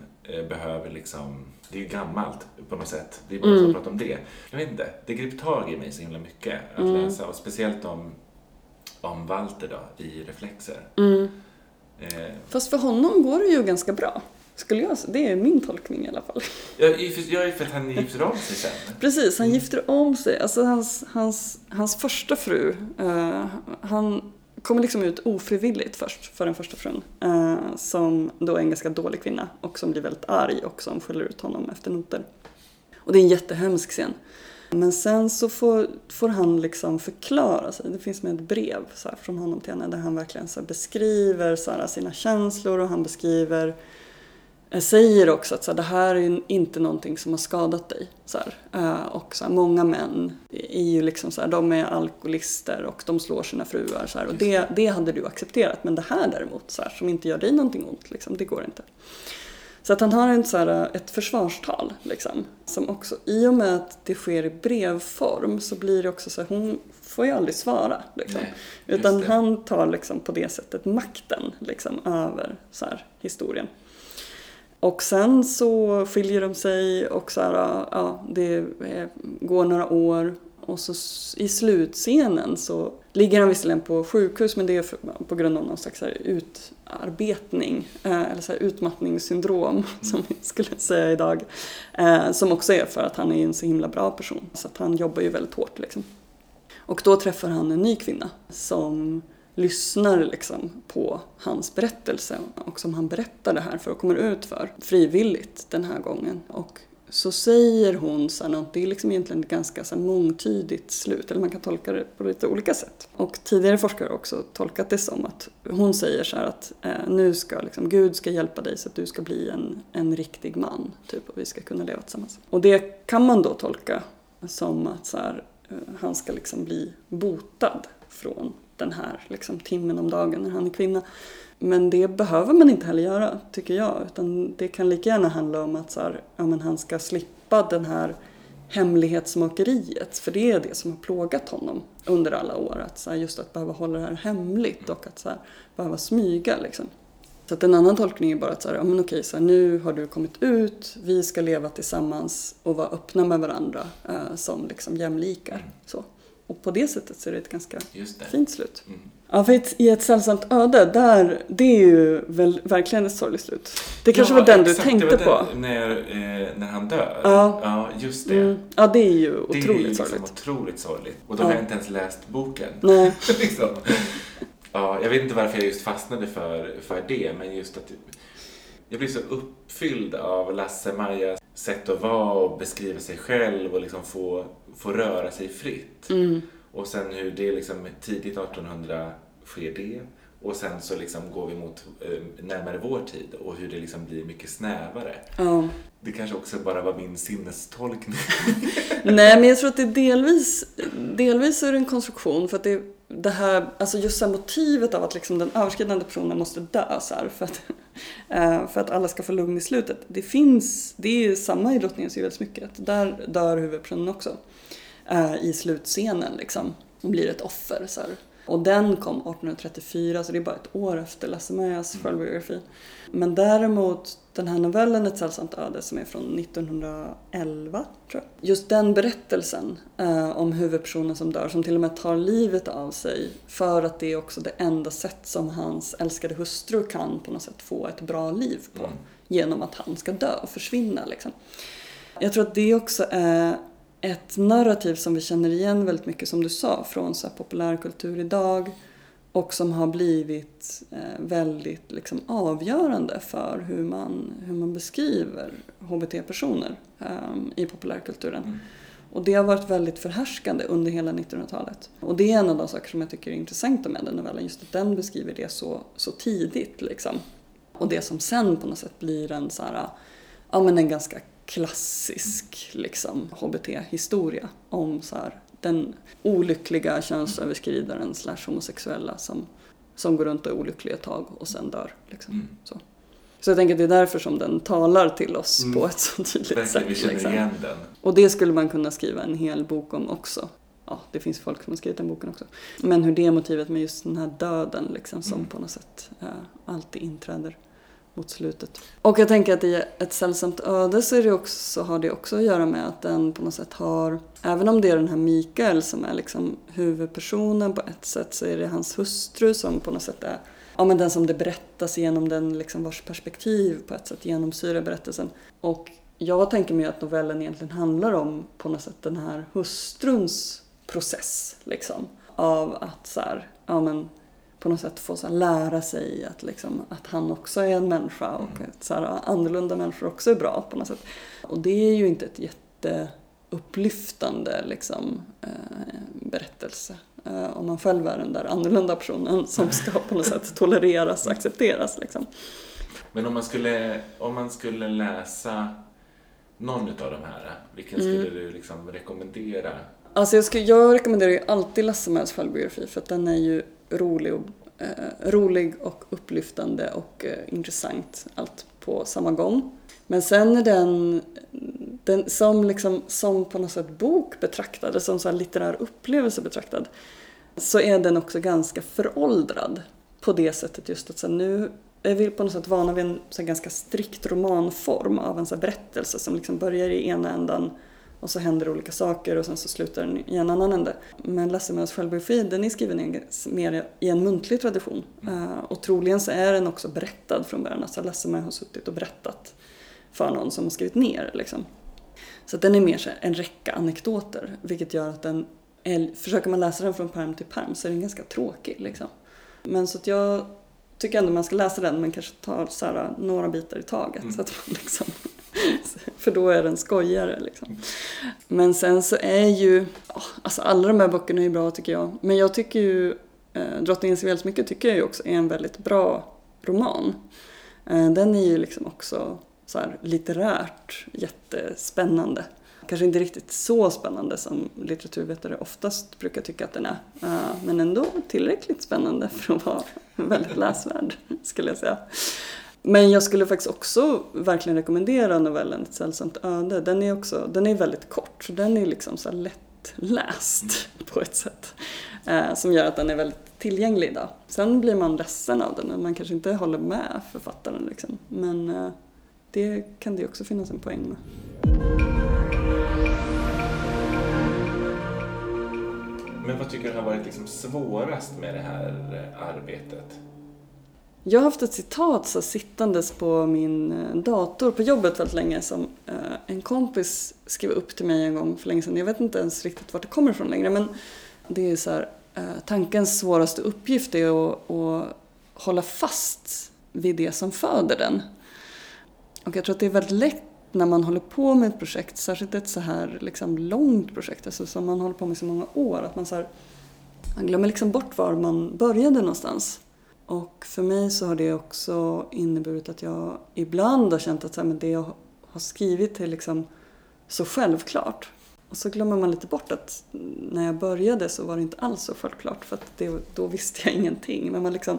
B: behöver liksom, det är ju gammalt på något sätt. Det är bara mm. att prata om det. Jag vet inte, det grep tag i mig så himla mycket att läsa och speciellt om, om Walter då i Reflexer. Eh,
A: Fast för honom går det ju ganska bra. Skulle jag. Det är min tolkning i alla fall.
B: jag, jag är för att han gifter om sig sen.
A: Precis, han gifter om sig. Alltså hans, hans, hans första fru, eh, han kommer liksom ut ofrivilligt först för den första frun. Eh, som då är en ganska dålig kvinna och som blir väldigt arg och som skäller ut honom efter noter. Och det är en jättehemsk scen. Men sen så får, får han liksom förklara sig. Det finns med ett brev så här, från honom till henne där han verkligen så beskriver så här, sina känslor och han beskriver säger också att så här, det här är inte någonting som har skadat dig. Så här. Eh, Och så här, många män är ju liksom så de är alkoholister och de slår sina fruar. Så och det, det hade du accepterat. Men det här däremot, så som inte gör dig någonting ont, liksom, det går inte. Så att han har en, så här, ett försvarstal liksom. Som också, i och med att det sker i brevform så blir det också så att hon får ju aldrig svara. Liksom.
B: Nej,
A: Utan
B: det.
A: han tar liksom på det sättet makten liksom, över så här, historien. Och sen så skiljer de sig och så här, ja, det går några år och så i slutscenen så ligger han visserligen på sjukhus men det är på grund av någon slags utarbetning eh, eller så här utmattningssyndrom som vi skulle säga idag. Eh, som också är för att han är en så himla bra person så att han jobbar ju väldigt hårt liksom. Och då träffar han en ny kvinna som lyssnar liksom på hans berättelse och som han berättar det här för och kommer ut för frivilligt den här gången. Och så säger hon så här något, det är liksom egentligen ett ganska så här mångtydigt slut, eller man kan tolka det på lite olika sätt. Och tidigare forskare har också tolkat det som att hon säger så här att eh, nu ska liksom, Gud ska hjälpa dig så att du ska bli en, en riktig man, typ, och vi ska kunna leva tillsammans. Och det kan man då tolka som att så här, eh, han ska liksom bli botad från den här liksom, timmen om dagen när han är kvinna. Men det behöver man inte heller göra, tycker jag. Utan det kan lika gärna handla om att så här, ja, men han ska slippa den här hemlighetsmakeriet. För det är det som har plågat honom under alla år. Att så här, just att behöva hålla det här hemligt och att så här, behöva smyga. Liksom. Så att en annan tolkning är bara att så här, ja, men okej, så här, nu har du kommit ut, vi ska leva tillsammans och vara öppna med varandra eh, som liksom jämlikar. Så. Och på det sättet så är det ett ganska
B: det.
A: fint slut.
B: Mm.
A: Ja, för i ett sällsamt öde, där, det är ju väl, verkligen ett sorgligt slut. Det kanske var den du
B: exakt,
A: tänkte
B: det var
A: på.
B: Den, när, eh, när han dör.
A: Ja.
B: ja just det.
A: Mm. Ja, det är ju
B: Det
A: otroligt
B: är ju liksom
A: sorgligt.
B: otroligt sorgligt. Och då
A: Ja.
B: har jag inte ens läst boken.
A: Nej.
B: liksom. ja, jag vet inte varför jag just fastnade för, för det, men just att jag blir så uppfylld av Lasse-Majas sätt att vara och beskriva sig själv och liksom få, få röra sig fritt.
A: Mm.
B: Och sen hur det liksom tidigt 1800 sker det. Och sen så liksom går vi mot eh, närmare vår tid och hur det liksom blir mycket snävare.
A: Ja.
B: Det kanske också bara var min sinnestolkning.
A: Nej, men jag tror att det delvis, delvis är det en konstruktion för att det, det här, alltså just här motivet av att liksom den överskridande personen måste dö så här, för, att, eh, för att alla ska få lugn i slutet. Det finns, det är ju samma i Drottningens juvelsmycket, där dör huvudpersonen också. eh, I slutscenen liksom, och blir ett offer. Så här. Och den kom 1834, så det är bara ett år efter Lasse-Majas självbiografi. Men däremot den här novellen Ett sällsamt öde som är från 1911, tror jag. Just den berättelsen eh, om huvudpersonen som dör, som till och med tar livet av sig för att det är också det enda sätt som hans älskade hustru kan på något sätt få ett bra liv på.
B: Mm.
A: Genom att han ska dö och försvinna. Liksom. Jag tror att det också är ett narrativ som vi känner igen väldigt mycket, som du sa, från så populärkultur idag och som har blivit eh, väldigt liksom, avgörande för hur man, hur man beskriver HBT-personer eh, i populärkulturen.
B: Mm.
A: Och det har varit väldigt förhärskande under hela 1900-talet. Och det är en av de saker som jag tycker är intressanta med den novellen, just att den beskriver det så, så tidigt. Liksom. Och det som sen på något sätt blir en, så här, ja, men en ganska klassisk liksom, HBT-historia om så här, den olyckliga könsöverskridaren slash homosexuella som, som går runt och är olycklig ett tag och sen dör. Liksom.
B: Mm.
A: Så. så jag tänker att det är därför som den talar till oss
B: Mm.
A: på ett så tydligt
B: Verkligen,
A: sätt.
B: vi känner
A: liksom.
B: igen den.
A: Och det skulle man kunna skriva en hel bok om också. Ja, det finns folk som har skrivit den boken också. Men hur det motivet med just den här döden liksom, som
B: Mm.
A: på något sätt eh, alltid inträder mot slutet. Och jag tänker att i ett sällsamt öde så är det också, har det också att göra med att den på något sätt har, även om det är den här Mikael som är liksom huvudpersonen på ett sätt så är det hans hustru som på något sätt är ja, men den som det berättas genom den liksom vars perspektiv på ett sätt genomsyrar berättelsen. Och jag tänker mig att novellen egentligen handlar om på något sätt den här hustruns process liksom. Av att så här, ja men på något sätt få så lära sig att, liksom, att han också är en människa och
B: Mm.
A: att så här, annorlunda människor också är bra på något sätt. Och det är ju inte ett jätteupplyftande liksom, eh, berättelse. Eh, om man själv är den där annorlunda personen som ska på något sätt tolereras och accepteras. Liksom.
B: Men om man skulle, om man skulle läsa någon utav de här, vilken
A: Mm.
B: skulle du liksom rekommendera?
A: Alltså jag, ska, jag rekommenderar ju alltid Lasse Majas självbiografi för att den är ju rolig och, eh, rolig och upplyftande och eh, intressant allt på samma gång. Men sen är den, den som, liksom, som på något sätt bok betraktad, eller som så litterär upplevelse betraktad, så är den också ganska föråldrad på det sättet just att så nu är vi på något sätt vana vid en så ganska strikt romanform av en så berättelse som liksom börjar i ena ändan och så händer olika saker och sen så slutar den i en annan ände. Men Lassemäos självbiografi den är skriven mer i en muntlig tradition. Uh, och troligen så är den också berättad från början. Alltså Lassemäe har suttit och berättat för någon som har skrivit ner. Liksom. Så den är mer en räcka anekdoter vilket gör att den, är, försöker man läsa den från perm till perm så är den ganska tråkig. Liksom. Men så att jag tycker ändå man ska läsa den men kanske ta så här, några bitar i taget. Mm. Så att man liksom, för då är den skojigare. Liksom. Men sen så är ju, alltså alla de här böckerna är bra tycker jag. Men jag tycker ju eh, Drottningens välsmycke tycker jag ju också är en väldigt bra roman. Eh, den är ju liksom också så här, litterärt jättespännande. Kanske inte riktigt så spännande som litteraturvetare oftast brukar tycka att den är. Eh, men ändå tillräckligt spännande för att vara väldigt läsvärd, skulle jag säga. Men jag skulle faktiskt också verkligen rekommendera novellen Ett sällsamt öde. Den är också, den är väldigt kort, så den är liksom så lättläst på ett sätt. Eh, som gör att den är väldigt tillgänglig idag. Sen blir man ledsen av den och man kanske inte håller med författaren liksom. Men eh, det kan det också finnas en poäng med.
B: Men vad tycker du har varit liksom svårast med det här eh, arbetet?
A: Jag har haft ett citat så sittandes på min eh, dator på jobbet väldigt länge som eh, en kompis skrev upp till mig en gång för länge sedan. Jag vet inte ens riktigt vart det kommer ifrån längre men det är så här, tankens svåraste uppgift är att, att hålla fast vid det som föder den. Och jag tror att det är väldigt lätt när man håller på med ett projekt, särskilt ett så här liksom långt projekt, alltså som man håller på med så många år, att man, så här, man glömmer liksom bort var man började någonstans. Och för mig så har det också inneburit att jag ibland har känt att så här, men det jag har skrivit är liksom så självklart. Och så glömmer man lite bort att när jag började så var det inte alls så självklart för att det, då visste jag ingenting. Men man liksom,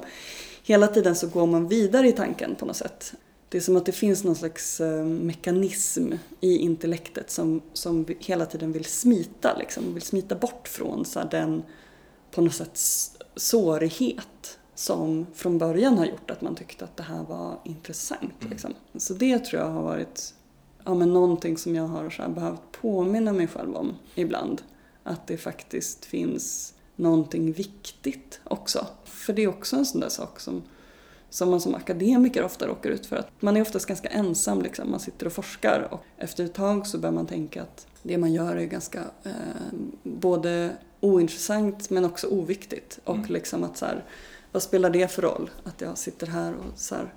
A: hela tiden så går man vidare i tanken på något sätt. Det är som att det finns någon slags eh, mekanism i intellektet som, som hela tiden vill smita, liksom, vill smita bort från så den på något sätt sårighet som från början har gjort att man tyckte att det här var intressant. Mm. Liksom. Så det tror jag har varit ja, men någonting som jag har så behövt påminna mig själv om ibland. Att det faktiskt finns någonting viktigt också. För det är också en sån där sak som som man som akademiker ofta råkar ut för. Att man är oftast ganska ensam, liksom. man sitter och forskar och efter ett tag så börjar man tänka att det man gör är ganska eh, både ointressant men också oviktigt. Och mm. liksom att så här, vad spelar det för roll att jag sitter här och så här,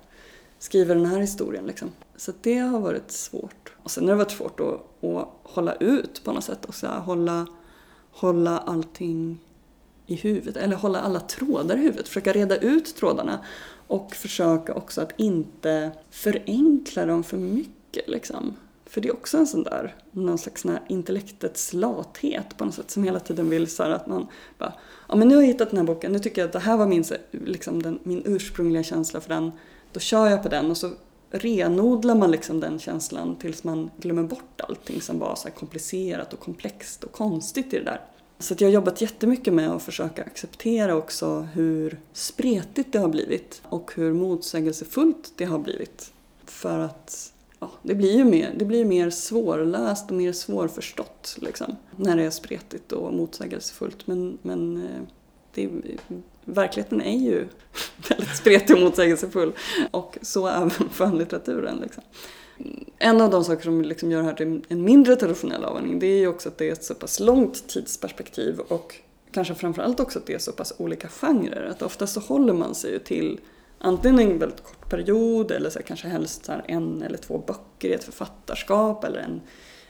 A: skriver den här historien liksom. Så det har varit svårt. Och sen har det varit svårt att, att hålla ut på något sätt och så här, hålla, hålla allting i huvudet, eller hålla alla trådar i huvudet, försöka reda ut trådarna och försöka också att inte förenkla dem för mycket. Liksom. För det är också en sån där, någon slags sån intellektets lathet på något sätt som hela tiden vill så att man bara, ja men nu har jag hittat den här boken, nu tycker jag att det här var min, liksom den, min ursprungliga känsla för den, då kör jag på den och så renodlar man liksom den känslan tills man glömmer bort allting som var så komplicerat och komplext och konstigt i det där. Så jag har jobbat jättemycket med att försöka acceptera också hur spretigt det har blivit och hur motsägelsefullt det har blivit. För att ja, det blir ju mer, det blir mer svårläst och mer svårförstått liksom, när det är spretigt och motsägelsefullt. Men, men eh, det, verkligheten är ju väldigt spretig och motsägelsefull och så även skönlitteraturen. Liksom. En av de saker som liksom gör det här till en mindre traditionell avhandling det är ju också att det är ett så pass långt tidsperspektiv och kanske framförallt också att det är så pass olika genrer. Att oftast så håller man sig ju till antingen en väldigt kort period eller så kanske helst så en eller två böcker i ett författarskap eller en,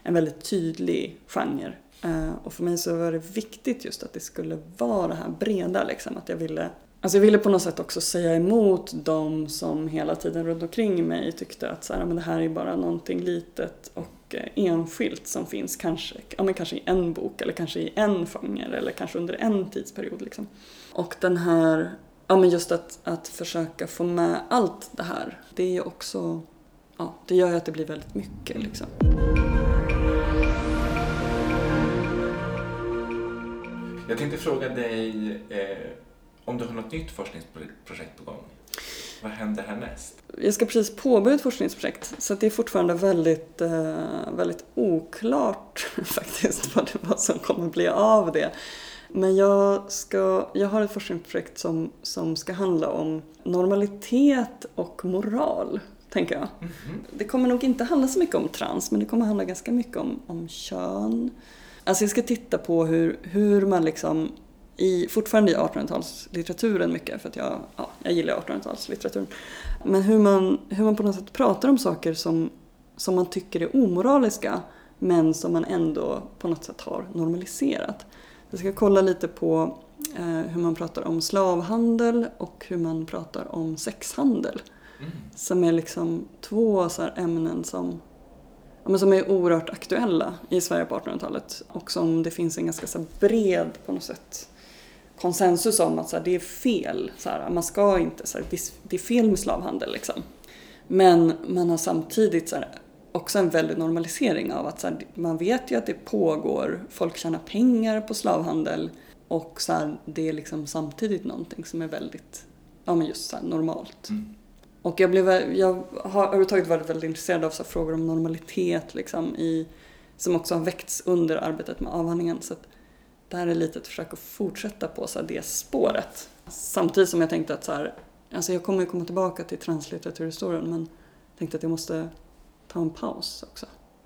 A: en väldigt tydlig genre. Eh, och för mig så var det viktigt just att det skulle vara det här breda liksom, att jag ville Alltså jag ville på något sätt också säga emot de som hela tiden runt omkring mig tyckte att så här, men det här är bara någonting litet och eh, enskilt som finns kanske, ja, men kanske i en bok eller kanske i en genre eller kanske under en tidsperiod. Liksom. Och den här, ja men just att, att försöka få med allt det här, det är ju också ja, det gör ju att det blir väldigt mycket liksom.
B: Jag tänkte fråga dig eh, om du har något nytt forskningsprojekt på gång? Vad händer härnäst?
A: Jag ska precis påbörja ett forskningsprojekt så det är fortfarande väldigt, eh, väldigt oklart faktiskt vad, det, vad som kommer bli av det. Men jag, ska, jag har ett forskningsprojekt som, som ska handla om normalitet och moral, tänker jag. Mm -hmm. Det kommer nog inte handla så mycket om trans, men det kommer handla ganska mycket om, om kön. Alltså jag ska titta på hur, hur man liksom i, fortfarande i 1800-talslitteraturen mycket, för att jag, ja, jag gillar 1800-talslitteraturen. Men hur man, hur man på något sätt pratar om saker som, som man tycker är omoraliska, men som man ändå på något sätt har normaliserat. Jag ska kolla lite på eh, hur man pratar om slavhandel och hur man pratar om sexhandel. Mm. Som är liksom två så ämnen som ja, men som är oerhört aktuella i Sverige på 1800-talet och som det finns en ganska så bred på något sätt konsensus om att så här, det är fel. Så här, man ska inte, så här, det är fel med slavhandel liksom. Men man har samtidigt så också en väldig normalisering av att så man vet ju att det pågår, folk tjänar pengar på slavhandel och så det är liksom samtidigt någonting som är väldigt, ja men just så normalt. Mm. Och jag, blev, jag har överhuvudtaget varit väldigt intresserad av så frågor om normalitet liksom, i, som också har väckts under arbetet med avhandlingen. Så det här är lite ett försök att fortsätta på så det spåret. Samtidigt som jag tänkte att så här, alltså jag kommer ju komma tillbaka till translitteraturhistorien men tänkte att jag måste ta en paus också.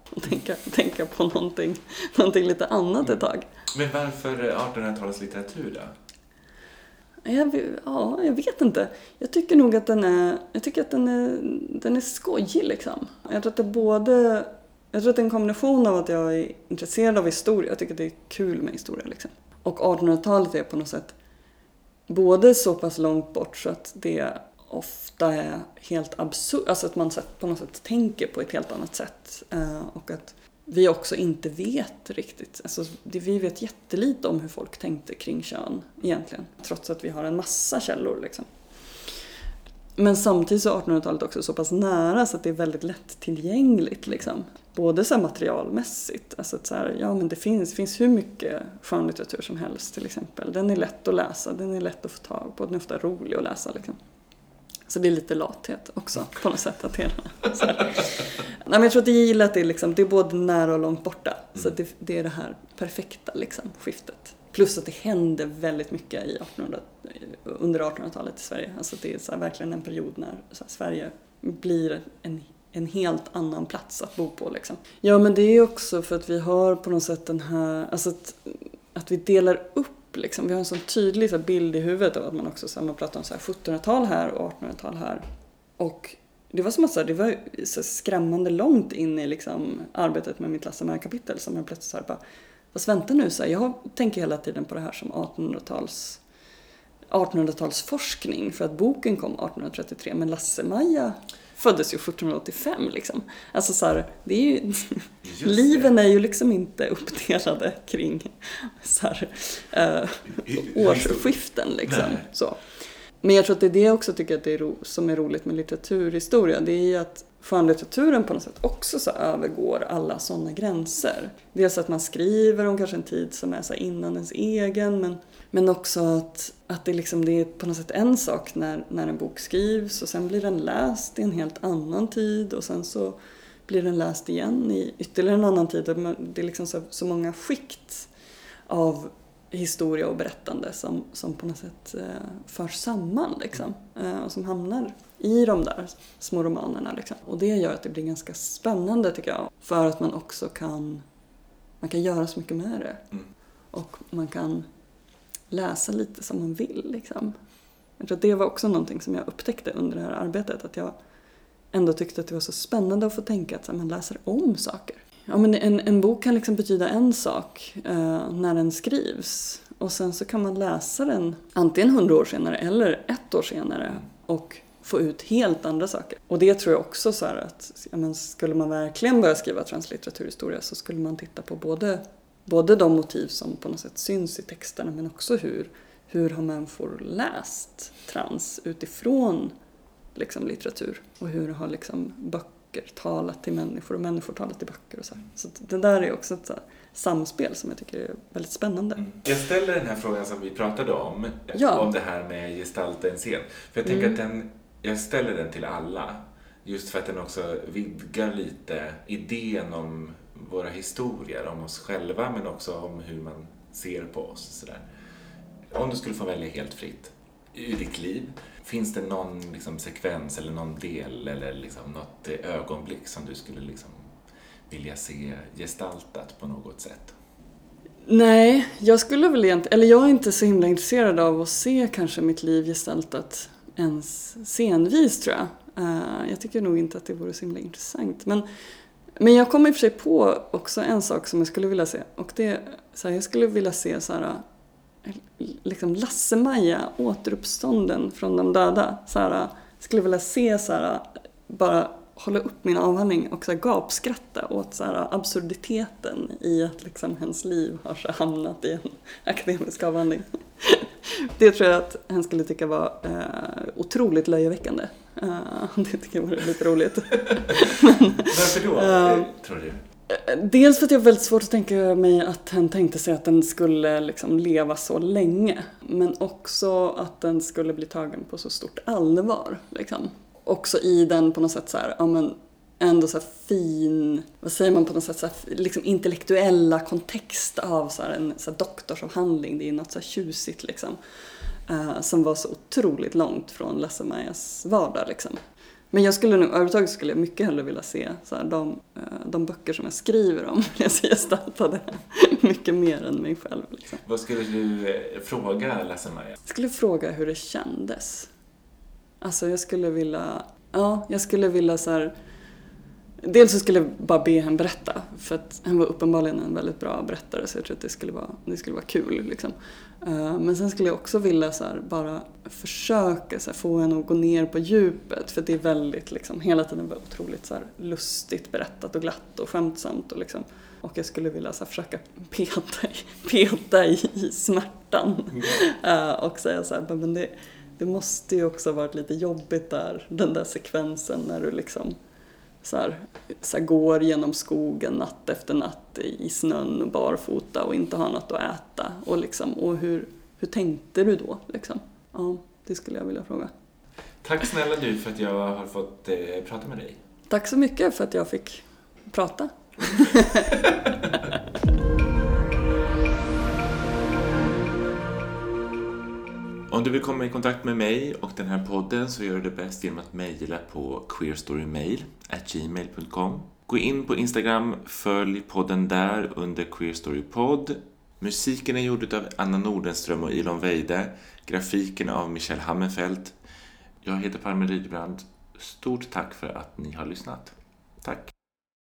A: Och tänka, tänka på någonting, någonting lite annat ett tag.
B: Men varför 1800-talets litteratur då?
A: Jag, ja, jag vet inte. Jag tycker nog att den är, jag tycker att den är, den är skojig liksom. Jag tror att det både, jag tror att det är en kombination av att jag är intresserad av historia, jag tycker att det är kul med historia liksom. Och 1800-talet är på något sätt både så pass långt bort så att det ofta är helt absurt, alltså att man på något sätt tänker på ett helt annat sätt. Eh, och att vi också inte vet riktigt. Alltså, vi vet jättelite om hur folk tänkte kring kön egentligen. Trots att vi har en massa källor. Liksom. Men samtidigt så är 1800-talet också så pass nära så att det är väldigt lättillgängligt. Liksom. Både så materialmässigt, alltså att så här, ja men det finns, finns hur mycket skönlitteratur som helst till exempel. Den är lätt att läsa, den är lätt att få tag på, den är ofta rolig att läsa. Liksom. Så det är lite lathet också på något sätt. Att det, Nej, men jag tror att jag gillar att det är, liksom, det är både nära och långt borta. Mm. Så det, det, är det här perfekta liksom, skiftet. Plus att det händer väldigt mycket i 1800, under 1800-talet i Sverige. Alltså det är så här, verkligen en period när här, Sverige blir en, en helt annan plats att bo på. Liksom. Ja men det är också för att vi har på något sätt den här, alltså att, att vi delar upp Liksom. Vi har en sån tydlig så bild i huvudet av att man också så här, man pratar om 1700-tal här och 1800-tal här. Och det var som att så här, det var så skrämmande långt in i liksom, arbetet med mitt Lasse kapitel som jag plötsligt så här, bara, fast vänta nu, så här, jag tänker hela tiden på det här som 1800-tals 1800-talsforskning för att boken kom 1833 men Lasse-Maja föddes ju 1785 liksom. Alltså så här, det är ju, liven är ju liksom inte uppdelade kring så här, äh, årsskiften liksom. Så. Men jag tror att det är det jag också tycker att det är som är roligt med litteraturhistoria. Det är ju att skönlitteraturen på något sätt också så övergår alla sådana gränser. Dels att man skriver om kanske en tid som är så innan ens egen men, men också att, att det, liksom, det är på något sätt en sak när, när en bok skrivs och sen blir den läst i en helt annan tid och sen så blir den läst igen i ytterligare en annan tid. Det är liksom så, så många skikt av historia och berättande som, som på något sätt eh, förs samman liksom, eh, och som hamnar i de där små romanerna. Liksom. Och det gör att det blir ganska spännande tycker jag. För att man också kan, man kan göra så mycket med det. Mm. Och man kan läsa lite som man vill. Liksom. Jag tror att det var också någonting som jag upptäckte under det här arbetet. Att jag ändå tyckte att det var så spännande att få tänka att man läser om saker. Ja, men en, en bok kan liksom betyda en sak eh, när den skrivs. Och sen så kan man läsa den antingen hundra år senare eller ett år senare. Och få ut helt andra saker. Och det tror jag också så att ja, men skulle man verkligen börja skriva translitteraturhistoria så skulle man titta på både, både de motiv som på något sätt syns i texterna men också hur, hur har människor läst trans utifrån liksom, litteratur och hur har liksom, böcker talat till människor och människor talat till böcker och så. Här. Så det där är också ett här, samspel som jag tycker är väldigt spännande. Mm.
B: Jag ställer den här frågan som vi pratade om, ja. om det här med gestalta en scen. För jag tänker mm. att den, jag ställer den till alla. Just för att den också vidgar lite idén om våra historier, om oss själva men också om hur man ser på oss. Sådär. Om du skulle få välja helt fritt i ditt liv, finns det någon liksom, sekvens eller någon del eller liksom, något ögonblick som du skulle liksom, vilja se gestaltat på något sätt?
A: Nej, jag skulle väl egentligen, eller jag är inte så himla intresserad av att se kanske mitt liv gestaltat ens scenvis tror jag. Uh, jag tycker nog inte att det vore så himla intressant. Men, men jag kom i och för sig på också en sak som jag skulle vilja se. Och det så här, jag skulle vilja se så här, liksom Lasse-Maja, återuppstånden från de döda. Så här, jag skulle vilja se så här, bara hålla upp min avhandling och så här gapskratta åt så här absurditeten i att liksom hennes liv har så hamnat i en akademisk avhandling. Det tror jag att hen skulle tycka var eh, otroligt löjeväckande. Uh, det tycker jag vore lite roligt.
B: Men, Varför då, uh, tror du?
A: Dels för att jag har väldigt svårt att tänka mig att hen tänkte sig att den skulle liksom leva så länge. Men också att den skulle bli tagen på så stort allvar. Liksom. Också i den på något sätt så här, ja men ändå så fin, vad säger man på något sätt, så här, liksom intellektuella kontext av så en så doktorsavhandling. Det är något så här tjusigt liksom. Uh, som var så otroligt långt från Lasse-Majas vardag liksom. Men jag skulle nog, överhuvudtaget skulle jag mycket hellre vilja se så här, de, uh, de böcker som jag skriver om, jag ser gestaltade mycket mer än mig själv. Liksom.
B: Vad skulle du eh, fråga Lasse-Maja? Jag
A: skulle fråga hur det kändes. Alltså jag skulle vilja, ja, jag skulle vilja så här, Dels så skulle jag bara be henne berätta, för att han var uppenbarligen en väldigt bra berättare så jag tror att det skulle vara, det skulle vara kul. Liksom. Uh, men sen skulle jag också vilja så här, bara försöka så här, få henne att gå ner på djupet för det är väldigt, liksom, hela tiden otroligt så här, lustigt berättat och glatt och skämtsamt. Och, liksom, och jag skulle vilja så försöka peta i, peta i, i smärtan uh, och säga så här, men det, det måste ju också ha varit lite jobbigt där, den där sekvensen när du liksom så här, så här, går genom skogen natt efter natt i snön och barfota och inte har något att äta. Och, liksom, och hur, hur tänkte du då? Liksom? Ja, det skulle jag vilja fråga.
B: Tack snälla du för att jag har fått eh, prata med dig.
A: Tack så mycket för att jag fick prata.
B: Om du vill komma i kontakt med mig och den här podden så gör du det bäst genom att mejla på queerstorymail@gmail.com. Gå in på Instagram, följ podden där under queerstorypod. Musiken är gjord av Anna Nordenström och Ilon Weide. Grafiken av Michelle Hammerfelt. Jag heter Palme Rydbrand. Stort tack för att ni har lyssnat. Tack!